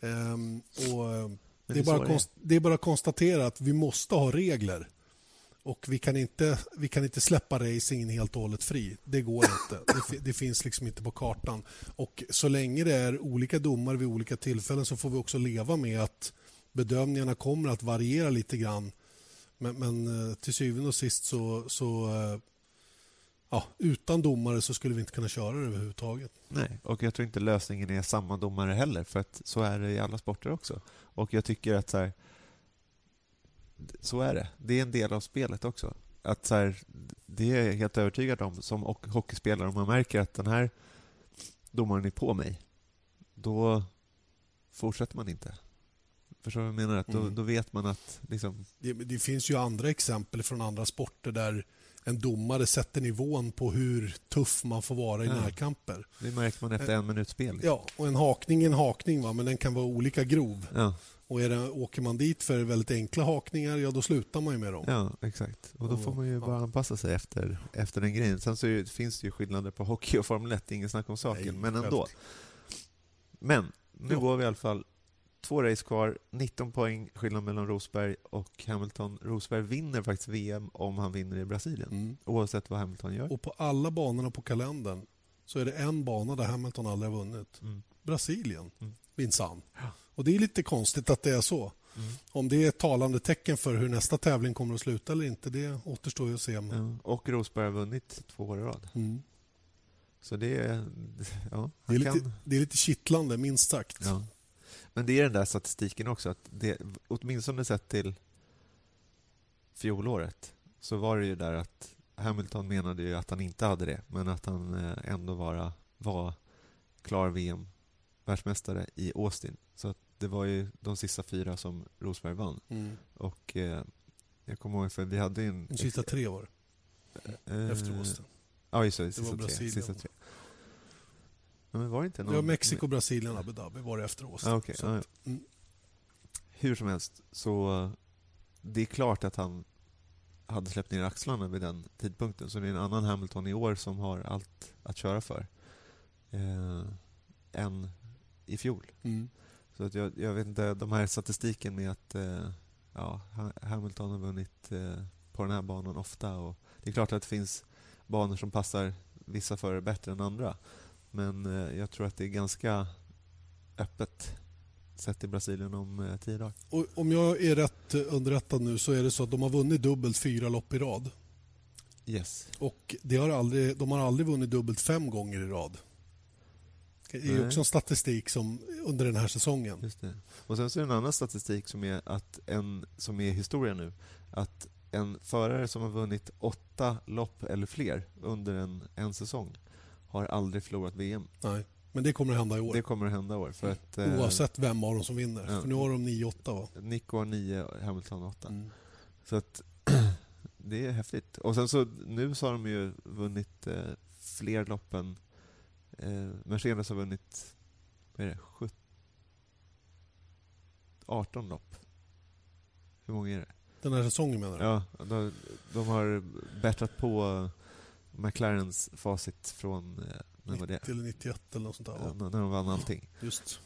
Ehm, och, eh, det, är bara
det
det är bara att konstatera att vi måste ha regler. Och vi kan inte, vi kan inte släppa racingen helt och hållet fri. Det går inte. Det, det finns liksom inte på kartan. Och så länge det är olika domar vid olika tillfällen så får vi också leva med att bedömningarna kommer att variera lite grann. Men, men eh, till syvende och sist så, så eh, ja, utan domare så skulle vi inte kunna köra det överhuvudtaget.
Nej, och jag tror inte lösningen är samma domare heller, för att så är det i alla sporter också. Och jag tycker att så, här, så är det. Det är en del av spelet också. Att så här, det är jag helt övertygad om som och- hockeyspelare, om man märker att den här domaren är på mig, då fortsätter man inte. Förstår du vad jag menar? Att då,
Mm.
då vet man att liksom,
Det, det finns ju andra exempel från andra sporter där en domare sätter nivån på hur tuff man får vara i
Ja.
närkamper.
det märker man efter en minuts spel.
Ja, och en hakning är en hakning, va? men den kan vara olika grov.
Ja,
Och är det, åker man dit för väldigt enkla hakningar, ja då slutar man ju med dem.
ja, exakt. Och då får man ju
ja.
bara anpassa sig efter, efter den grejen. Sen så det, finns det ju skillnader på hockey och Formel 1, ingen snack om saken.
Nej,
men ändå.
självklart.
Men nu
Ja.
går vi i alla fall två race kvar, 19 poäng skillnad mellan Rosberg och Hamilton. Rosberg vinner faktiskt VM om han vinner i Brasilien,
Mm.
oavsett vad Hamilton gör.
Och på alla banorna på kalendern så är det en bana där Hamilton aldrig har vunnit.
Mm.
Brasilien,
Mm.
minsann. Och det är lite konstigt att det är så.
Mm.
Om det är ett talande tecken för hur nästa tävling kommer att sluta eller inte, det återstår ju att se.
Ja, och Rosberg har vunnit två år i rad.
Mm.
Så det är... Ja,
Det, är lite,
kan...
det är lite kittlande, minst sagt.
Ja. Men det är den där statistiken också, att det, åtminstone sett till fjolåret, så var det ju där att Hamilton menade ju att han inte hade det, men att han eh, ändå var, var klar VM-världsmästare i Austin. Så att det var ju de sista fyra som Rosberg vann.
Mm.
Och eh, jag kommer ihåg, för vi hade ju en...
De sista tre år
eh,
efter Austin.
Ja, just det.
Det
Sista
var
tre.
Brasilien.
Sista tre. Ja, men var det inte någon...
Det var Mexiko, Brasilien, Abu Dhabi var det efter Austin.
Ah.
Så
Ah,
att, mm.
Hur som helst, så eh, det är klart att han hade släppt ner axlarna vid den tidpunkten. Så det är en annan Hamilton i år som har allt att köra för. Eh, än i fjol.
Mm.
Så att jag, jag vet inte, de här statistiken med att eh, ja, Ha- Hamilton har vunnit eh, på den här banan ofta. Och det är klart att det finns banor som passar vissa förare bättre än andra. Men eh, jag tror att det är ganska öppet sett i Brasilien om eh, tio dagar.
Och om jag är rätt eh, underrättad nu så är det så att de har vunnit dubbelt fyra lopp i rad.
Yes.
Och det har aldrig, de har aldrig vunnit dubbelt fem gånger i rad. Det är också en statistik som under den här säsongen.
Och sen så är det en annan statistik som är, att en, som är historia nu. Att en förare som har vunnit åtta lopp eller fler under en, en säsong har aldrig förlorat VM.
Nej, men det kommer att hända i år.
Det kommer att hända i år. För att, eh,
Oavsett vem av dem som vinner.
Ja.
För nu har de 9-8 va?
Nico har nio och Hamilton har åtta.
Mm.
Så att det är häftigt. Och sen så nu så har de ju vunnit eh, fler lopp än eh, Mercedes har vunnit vad är det, 17, 18 lopp. Hur många är det?
Den här säsongen menar du?
Ja, de, de har bättrat på McLarens facit från eh, när var det?
90 eller 91 eller något sånt där.
Ja, när de vann allting.
Just.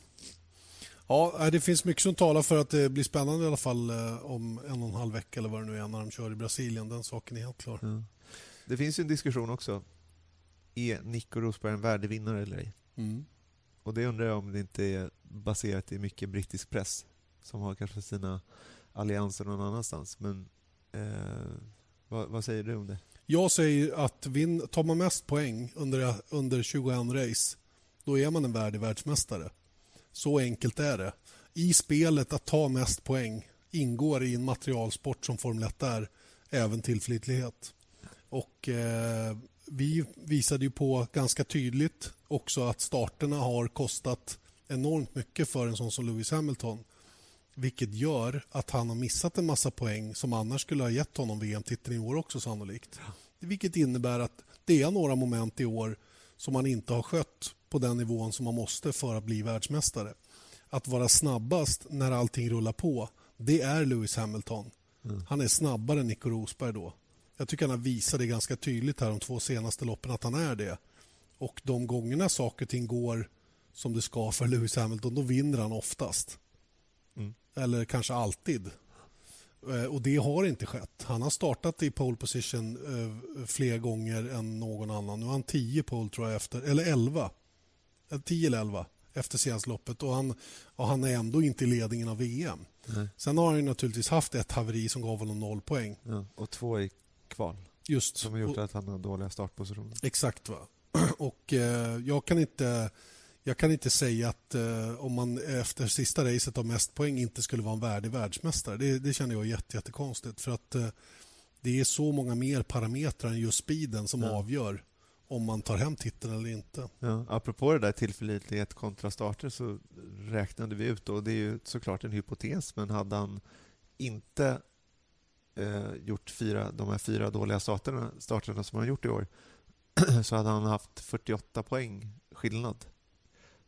Ja, det finns mycket som talar för att det blir spännande i alla fall eh, om en och en halv vecka eller vad det nu är när de kör i Brasilien. Den saken är helt klar.
Ja. Det finns ju en diskussion också. Är Nico Rosberg en värdevinnare eller ej?
Mm.
Och det undrar jag om det inte är baserat i mycket brittisk press som har kanske sina allianser någon annanstans. Men eh, vad, vad, säger du om det?
Jag säger att vin, tar man mest poäng under, under 21 race, då är man en värdig världsmästare. Så enkelt är det. I spelet att ta mest poäng ingår i en materialsport som Formel 1 är även tillförlitlighet. Och eh, vi visade ju på ganska tydligt också att starterna har kostat enormt mycket för en sån som Lewis Hamilton. Vilket gör att han har missat en massa poäng som annars skulle ha gett honom VM-titeln i år också sannolikt. Vilket innebär att det är några moment i år som han inte har skött på den nivån som man måste för att bli världsmästare. Att vara snabbast när allting rullar på, det är Lewis Hamilton. Mm. Han är snabbare än Nico Rosberg då. Jag tycker han har visat det ganska tydligt här de två senaste loppen att han är det. Och de gångerna saker och ting går som det ska för Lewis Hamilton, då vinner han oftast. Mm. Eller kanske alltid. Eh, och det har inte skett. Han har startat i pole position eh, fler gånger än någon annan. Nu har han 10 pole tror jag efter, eller 11. 10 eller 11 efter senaste loppet och han, och han är ändå inte i ledningen av VM. Nej. Sen har han naturligtvis haft ett haveri som gav honom noll poäng.
Ja, och två i kval.
Just.
Som har gjort att han har dåliga startpositioner.
Exakt. va. Och eh, jag kan inte... Jag kan inte säga att eh, om man efter sista racet har mest poäng inte skulle vara en värdig världsmästare. Det, det känner jag är jätte, jättekonstigt. För att eh, det är så många mer parametrar än just speeden som ja. avgör om man tar hem titeln eller inte.
Ja, apropå det där tillförlitlighet kontra starter så räknade vi ut, och det är ju såklart en hypotes, men hade han inte eh, gjort fyra, de här fyra dåliga starterna, starterna som han gjort i år så hade han haft 48 poäng skillnad.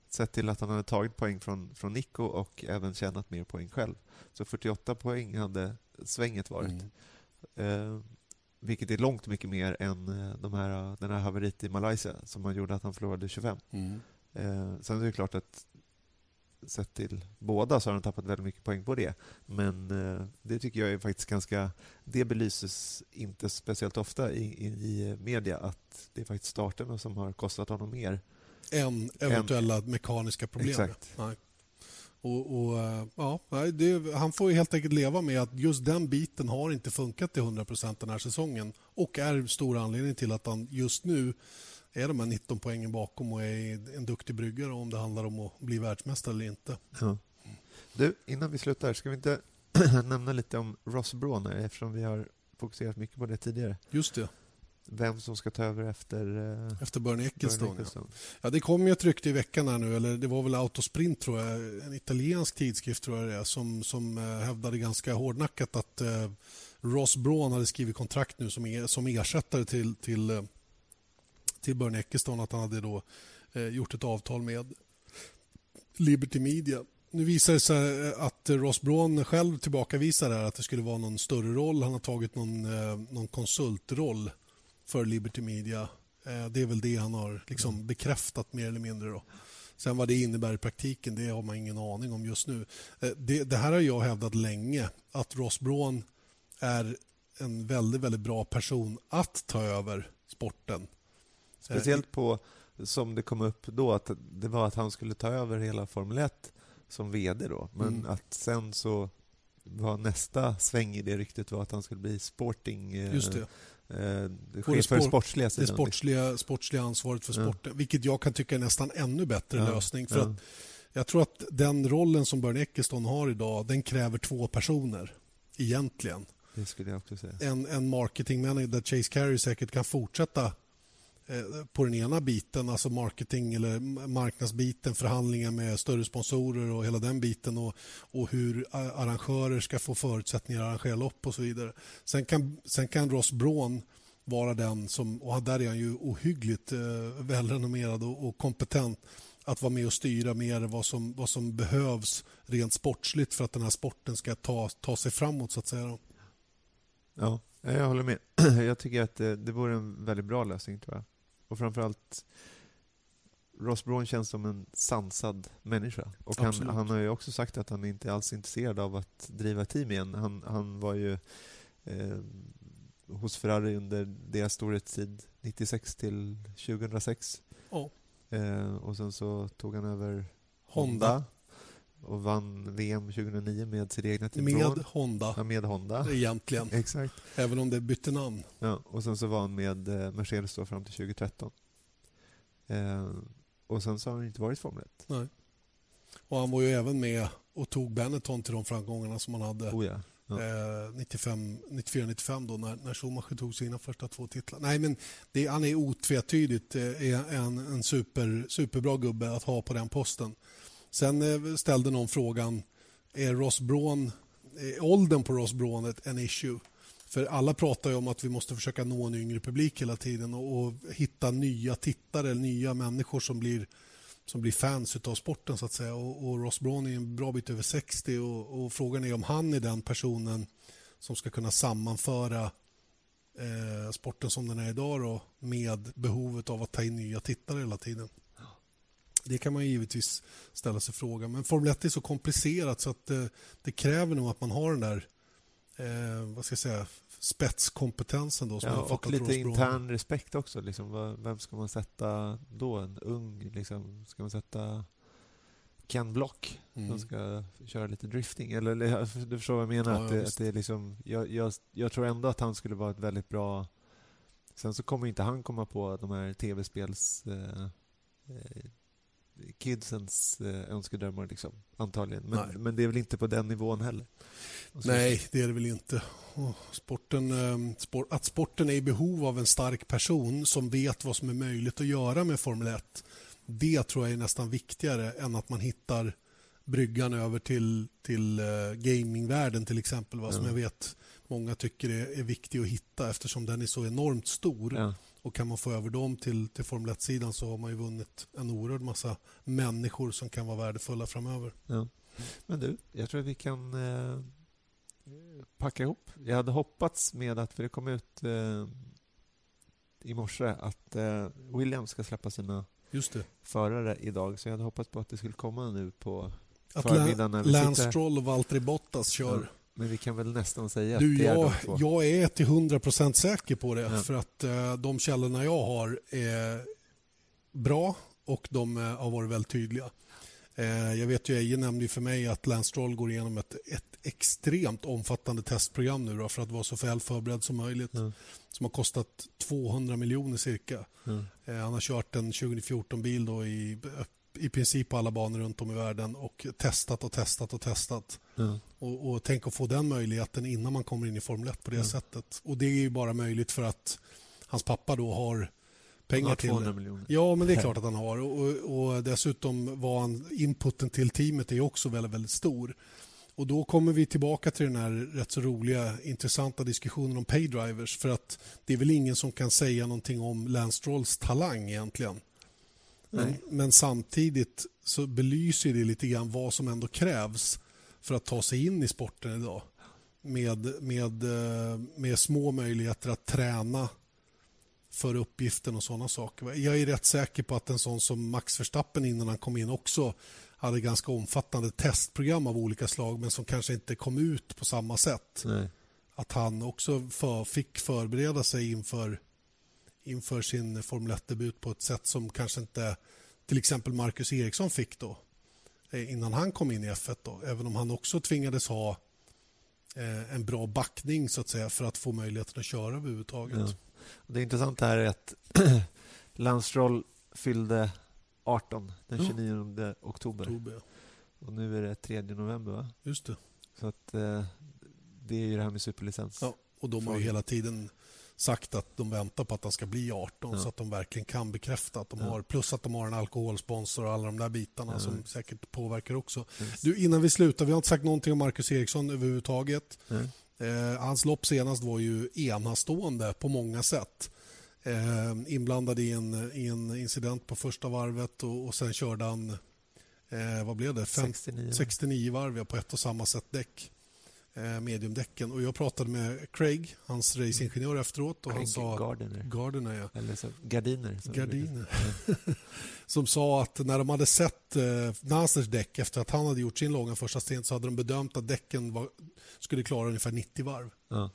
Sett till att han hade tagit poäng från, från Nico och även tjänat mer poäng själv. Så 48 poäng hade svänget varit. Mm. Eh, vilket är långt mycket mer än eh, de här, den här haveriet i Malaysia som gjorde att han förlorade 25. Mm. Eh, sen är det klart att sett till båda så har han tappat väldigt mycket poäng på det. Men eh, det tycker jag är faktiskt ganska... Det belyses inte speciellt ofta i, i, i media att det är faktiskt starterna som har kostat honom mer.
Än eventuella än, mekaniska problem.
Exakt.
Nej. Och, och, eh, ja, det, han får helt enkelt leva med att just den biten har inte funkat till 100% den här säsongen och är stor anledning till att han just nu är de här 19 poängen bakom och är en duktig bryggare om det handlar om att bli världsmästare eller inte. Ja.
Du, innan vi slutar, ska vi inte nämna lite om Ross Braun eftersom vi har fokuserat mycket på det tidigare?
Just det.
Vem som ska ta över efter...
Uh, efter Bernie Ecclestone. Ja. ja. det kom ju ett rykte i veckan här nu, eller det var väl Autosprint tror jag, en italiensk tidskrift tror jag det är, som, som uh, hävdade ganska hårdnackat att uh, Ross Braun hade skrivit kontrakt nu som, er, som ersättare till, till till Bernie Ecclestone att han hade då eh, gjort ett avtal med Liberty Media. Nu visar det sig eh, att Ross Braun själv tillbakavisar det här, att det skulle vara någon större roll. Han har tagit någon, eh, någon konsultroll för Liberty Media. Eh, det är väl det han har liksom bekräftat mer eller mindre. Då. Sen vad det innebär i praktiken det har man ingen aning om just nu. Eh, det, det, här har jag hävdat länge, att Ross Braun är en väldigt, väldigt bra person att ta över sporten.
Speciellt på, som det kom upp då, att det var att han skulle ta över hela Formel 1 som VD då. Men mm. att sen så var nästa sväng i det ryktet var att han skulle bli sporting...
Eh, Just det.
Eh, chef för sportsliga
sidan. Det sportsliga, sportsliga ansvaret för sporten. Ja. Vilket jag kan tycka är nästan ännu bättre ja. lösning. För ja. att jag tror att den rollen som Bernie Ecclestone har idag, den kräver två personer. Egentligen.
Det skulle jag också säga.
En, en marketing manager där Chase Carey säkert kan fortsätta Eh, på den ena biten, alltså marketing eller marknadsbiten, förhandlingar med större sponsorer och hela den biten och, och hur arrangörer ska få förutsättningar att arrangera lopp och så vidare. Sen kan, sen kan Ross Braun vara den som, och där är han ju ohyggligt eh, välrenommerad och, och kompetent att vara med och styra mer vad som, vad som behövs rent sportsligt för att den här sporten ska ta, ta sig framåt så att säga.
Ja, jag håller med. Jag tycker att det, det vore en väldigt bra lösning tror jag. Och framförallt Ross Braun känns som en sansad människa. Och han, han har ju också sagt att han inte alls är intresserad av att driva team igen. Han, han var ju eh, hos Ferrari under deras storhetstid 96 till 2006.
Ja.
Eh, och sen så tog han över
Honda.
Honda och vann VM 2009 med sitt egna team.
Med
Braun.
Honda,
Ja, med Honda.
egentligen.
Exakt.
Även om det bytte namn.
Ja, och sen så var han med eh, Mercedes då fram till 2013. Eh, och sen så har han inte varit i Formel 1.
Nej. Och han var ju även med och tog Benetton till de framgångarna som han hade
Oh ja. Ja.
eh, 94-95 då när, när Schumacher tog sina första två titlar. Nej, men det, han är otvetydigt eh, en, en super, superbra gubbe att ha på den posten. Sen eh, ställde någon frågan, är Ross Braun, är åldern på Ross Braun ett, en issue? För alla pratar ju om att vi måste försöka nå en yngre publik hela tiden och, och hitta nya tittare, nya människor som blir som blir fans av sporten. så att säga. Och, och Ross Braun är en bra bit över 60 och, och frågan är om han är den personen som ska kunna sammanföra eh, sporten som den är idag då, med behovet av att ta in nya tittare hela tiden. Det kan man givetvis ställa sig frågan. Men Formel 1 är så komplicerat så att eh, det kräver nog att man har den där eh, vad ska jag säga, spetskompetensen. Då, som
Ja, och lite intern respekt också. Liksom. Vem ska man sätta då? En ung? Liksom. Ska man sätta Ken Block
Mm.
som ska köra lite drifting? Eller, du förstår vad jag menar?
Ja,
att det, att det är liksom, jag, jag, jag tror ändå att han skulle vara ett väldigt bra... Sen så kommer inte han komma på de här tv-spels... Eh, eh, kidsens eh, önskedrömmar liksom, antagligen. Men,
Nej.
men det är väl inte på den nivån heller.
Nej, det är det väl inte. Sporten, eh, spor, att sporten är i behov av en stark person som vet vad som är möjligt att göra med Formel 1 det tror jag är nästan viktigare än att man hittar bryggan över till, till eh, gamingvärlden till exempel. Va? Som
Ja.
jag vet många tycker är, är viktig att hitta eftersom den är så enormt stor.
Ja.
Och kan man få över dem till, till Formel 1-sidan så har man ju vunnit en oerhörd massa människor som kan vara värdefulla framöver.
Ja. Men du, jag tror att vi kan eh, packa ihop. Jag hade hoppats med att, för det kom ut eh, i morse, att eh, Williams ska släppa sina
Just det.
förare idag. Så jag hade hoppats på att det skulle komma nu på
Att
förmiddagen vi
Lance. Stroll och Valtteri Bottas kör.
Ja, Men vi kan väl nästan säga
Du,
att det är
jag,
de två.
jag är till 100% säker på det.
Ja.
För att eh, de källorna jag har är bra och de eh, har varit väldigt tydliga. Eh, jag vet ju, Eje nämnde för mig att Lance Stroll går igenom ett, ett extremt omfattande testprogram nu då, för att vara så väl förberedd som möjligt.
Ja.
Som har kostat 200 miljoner cirka. Eh, han har kört en 2014-bil då i, i princip på alla banor runt om i världen och testat och testat och testat.
Ja.
Och, och tänk att få den möjligheten innan man kommer in i Formel 1 på det
Ja.
sättet. Och det är ju bara möjligt för att hans pappa då har pengar
har
till
200
det.
miljoner.
Ja, men det är klart att han har. Och, och, och dessutom var han, inputen till teamet är också väldigt, väldigt stor. Och då kommer vi tillbaka till den här rätt så roliga, intressanta diskussionen om paydrivers. För att det är väl ingen som kan säga någonting om Lance Strolls talang egentligen. Men,
Nej.
men samtidigt så belyser det lite grann vad som ändå krävs för att ta sig in i sporten idag. Med, med, eh, med små möjligheter att träna för uppgiften och sådana saker. Jag är rätt säker på att en sån som Max Verstappen innan han kom in också hade ganska omfattande testprogram av olika slag men som kanske inte kom ut på samma sätt.
Nej.
Att han också för, fick förbereda sig inför, inför sin Formel 1-debut på ett sätt som kanske inte till exempel Marcus Eriksson fick då eh, innan han kom in i F1. Då. Även om han också tvingades ha eh, en bra backning så att säga för att få möjligheten att köra överhuvudtaget.
Ja. Det intressanta här är att Lance Stroll fyllde 18 den
Ja.
29 oktober.
Oktober,
Och nu är det 3 november, va?
Just det.
Så att eh, det är ju det här med superlicens.
Ja, och de har ju hela tiden sagt att de väntar på att han ska bli 18
Ja.
så att de verkligen kan bekräfta att de
Ja.
har, plus att de har en alkoholsponsor och alla de där bitarna
Ja.
som säkert påverkar också.
Yes.
Du, innan vi slutar, vi har inte sagt någonting om Marcus Eriksson överhuvudtaget. Eh, hans lopp senast var ju enastående på många sätt. Eh, inblandad i en, i en incident på första varvet och, och sen körde han, eh, vad blev det? Fem,
69.
69 varv ja, på ett och samma sätt däck. Eh, mediumdäcken. Och jag pratade med Craig, hans racingingenjör efteråt och han sa...
Gardiner.
Gardiner, ja.
Eller så, gardiner. som det
Gardiner. som sa att när de hade sett eh, Nasers däck efter att han hade gjort sin långa första stint så hade de bedömt att däcken var, skulle klara ungefär 90 varv.
Ja.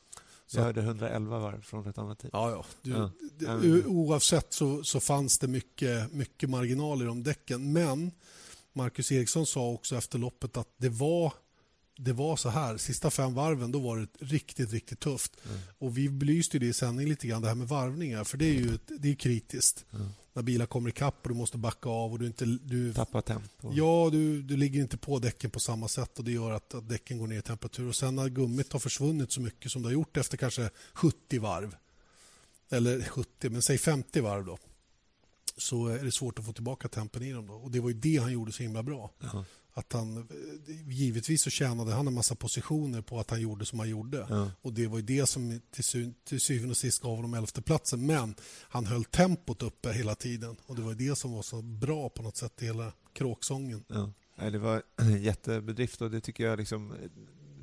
Så-
Jag hörde 111 varv från ett annat team.
Ja, ja. Du,
Ja.
o- Oavsett så, så fanns det mycket, mycket marginal i de däcken. Men Marcus Eriksson sa också efter loppet att det var, det var så här. Sista fem varven då var det riktigt, riktigt tufft. Och Vi belyste det i sändning lite grann, det här med varvningar. För det är ju ett- det är kritiskt. När bilar kommer ikapp och du måste backa av. och du inte... Du,
Tappa tempo.
Ja, du, du ligger inte på däcken på samma sätt och det gör att, att däcken går ner i temperatur. Och sen när gummit har försvunnit så mycket som det har gjort efter kanske 70 varv, eller 70, men säg 50 varv då, så är det svårt att få tillbaka tempen i dem. Då. Och Det var ju det han gjorde så himla bra.
Ja.
Att han, givetvis så tjänade han en massa positioner på att han gjorde som han gjorde.
Ja.
Och Det var ju det som till, sy- till syvende och sist gav honom elfteplatsen. Men han höll tempot uppe hela tiden. Och Det var ju det som var så bra på något sätt i hela kråksången.
Ja. Det var en jättebedrift och det tycker jag liksom...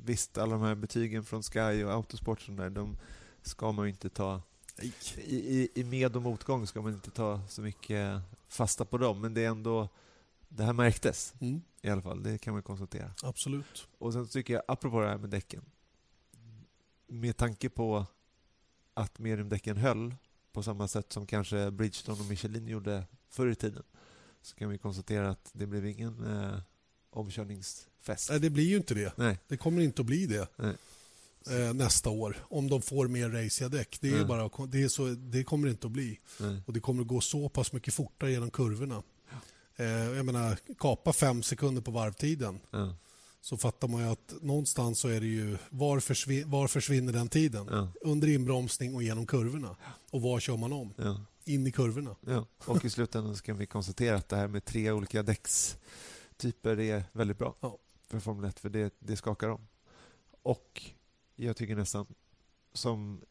Visst, alla de här betygen från Sky och Autosport sån där, de ska man ju inte ta... I, i, I med och motgång ska man inte ta så mycket fasta på dem, men det är ändå... Det här märktes
Mm,
i alla fall, det kan man konstatera.
absolut.
Och sen tycker jag, apropå det här med däcken, med tanke på att mediumdäcken höll på samma sätt som kanske Bridgestone och Michelin gjorde förr i tiden, så kan vi konstatera att det blev ingen eh, omkörningsfest.
Nej, det blir ju inte det.
Nej.
Det kommer inte att bli det eh, nästa år om de får mer raciga däck. Det, är
Nej.
bara, det, är så, det kommer det inte att bli.
Nej.
Och Det kommer att gå så pass mycket fortare genom kurvorna. Eh, jag menar, kapa fem sekunder på varvtiden
Ja.
så fattar man ju att någonstans så är det ju var, försvin, var försvinner den tiden?
Ja.
Under inbromsning och genom kurvorna. Och var kör man om?
Ja.
In i kurvorna.
Och i slutändan så kan vi konstatera att det här med tre olika däckstyper är väldigt bra
Ja.
för Formel 1, för det, det skakar om. Och jag tycker nästan, som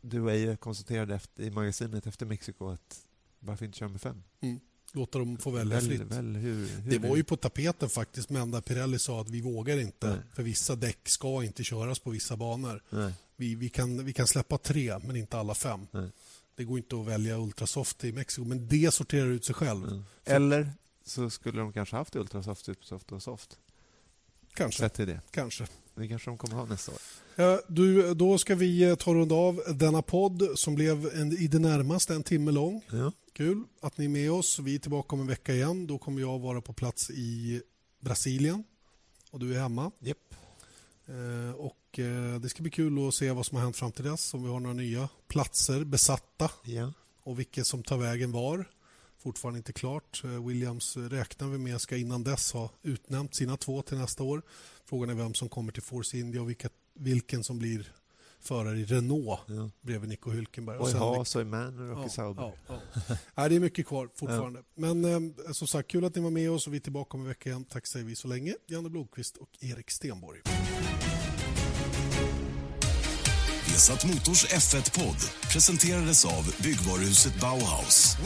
du och Eje konstaterade efter, i magasinet efter Mexiko, att varför inte köra med fem?
Låta dem få välja
Väl,
fritt.
väl, hur, hur
Det var ju på tapeten faktiskt, men där Pirelli sa att vi vågar inte.
Nej.
För vissa däck ska inte köras på vissa banor.
Nej.
Vi, vi, kan, vi kan släppa tre, men inte alla fem.
Nej.
Det går inte att välja Ultrasoft i Mexiko, men det sorterar ut sig själv.
Ja. Eller så skulle de kanske haft Ultrasoft, Supersoft och Soft.
Kanske.
Sett till det.
kanske.
Det kanske de kommer ha nästa år.
Ja, du, då ska vi eh, ta runda av denna podd som blev en, i det närmaste en timme lång.
Ja.
Kul att ni är med oss. Vi är tillbaka om en vecka igen. Då kommer jag vara på plats i Brasilien och du är hemma.
Yep.
Eh, och eh, Det ska bli kul att se vad som har hänt fram till dess. Om vi har några nya platser besatta
Ja.
och vilket som tar vägen var. Fortfarande inte klart. Eh, Williams räknar vi med ska innan dess ha utnämnt sina två till nästa år. Frågan är vem som kommer till Force India och vilka, vilken som blir förare i Renault
Ja.
bredvid Nico Hülkenberg.
Och i Haas och i Manor och i Sauber.
Ja, ja. Nej, det är mycket kvar fortfarande. Men eh, som sagt, kul att ni var med oss och vi är tillbaka om en vecka igen. Tack säger vi så länge. Janne Blomqvist och Erik Stenborg.
Vesat Motors F1-podd presenterades av byggvaruhuset Bauhaus.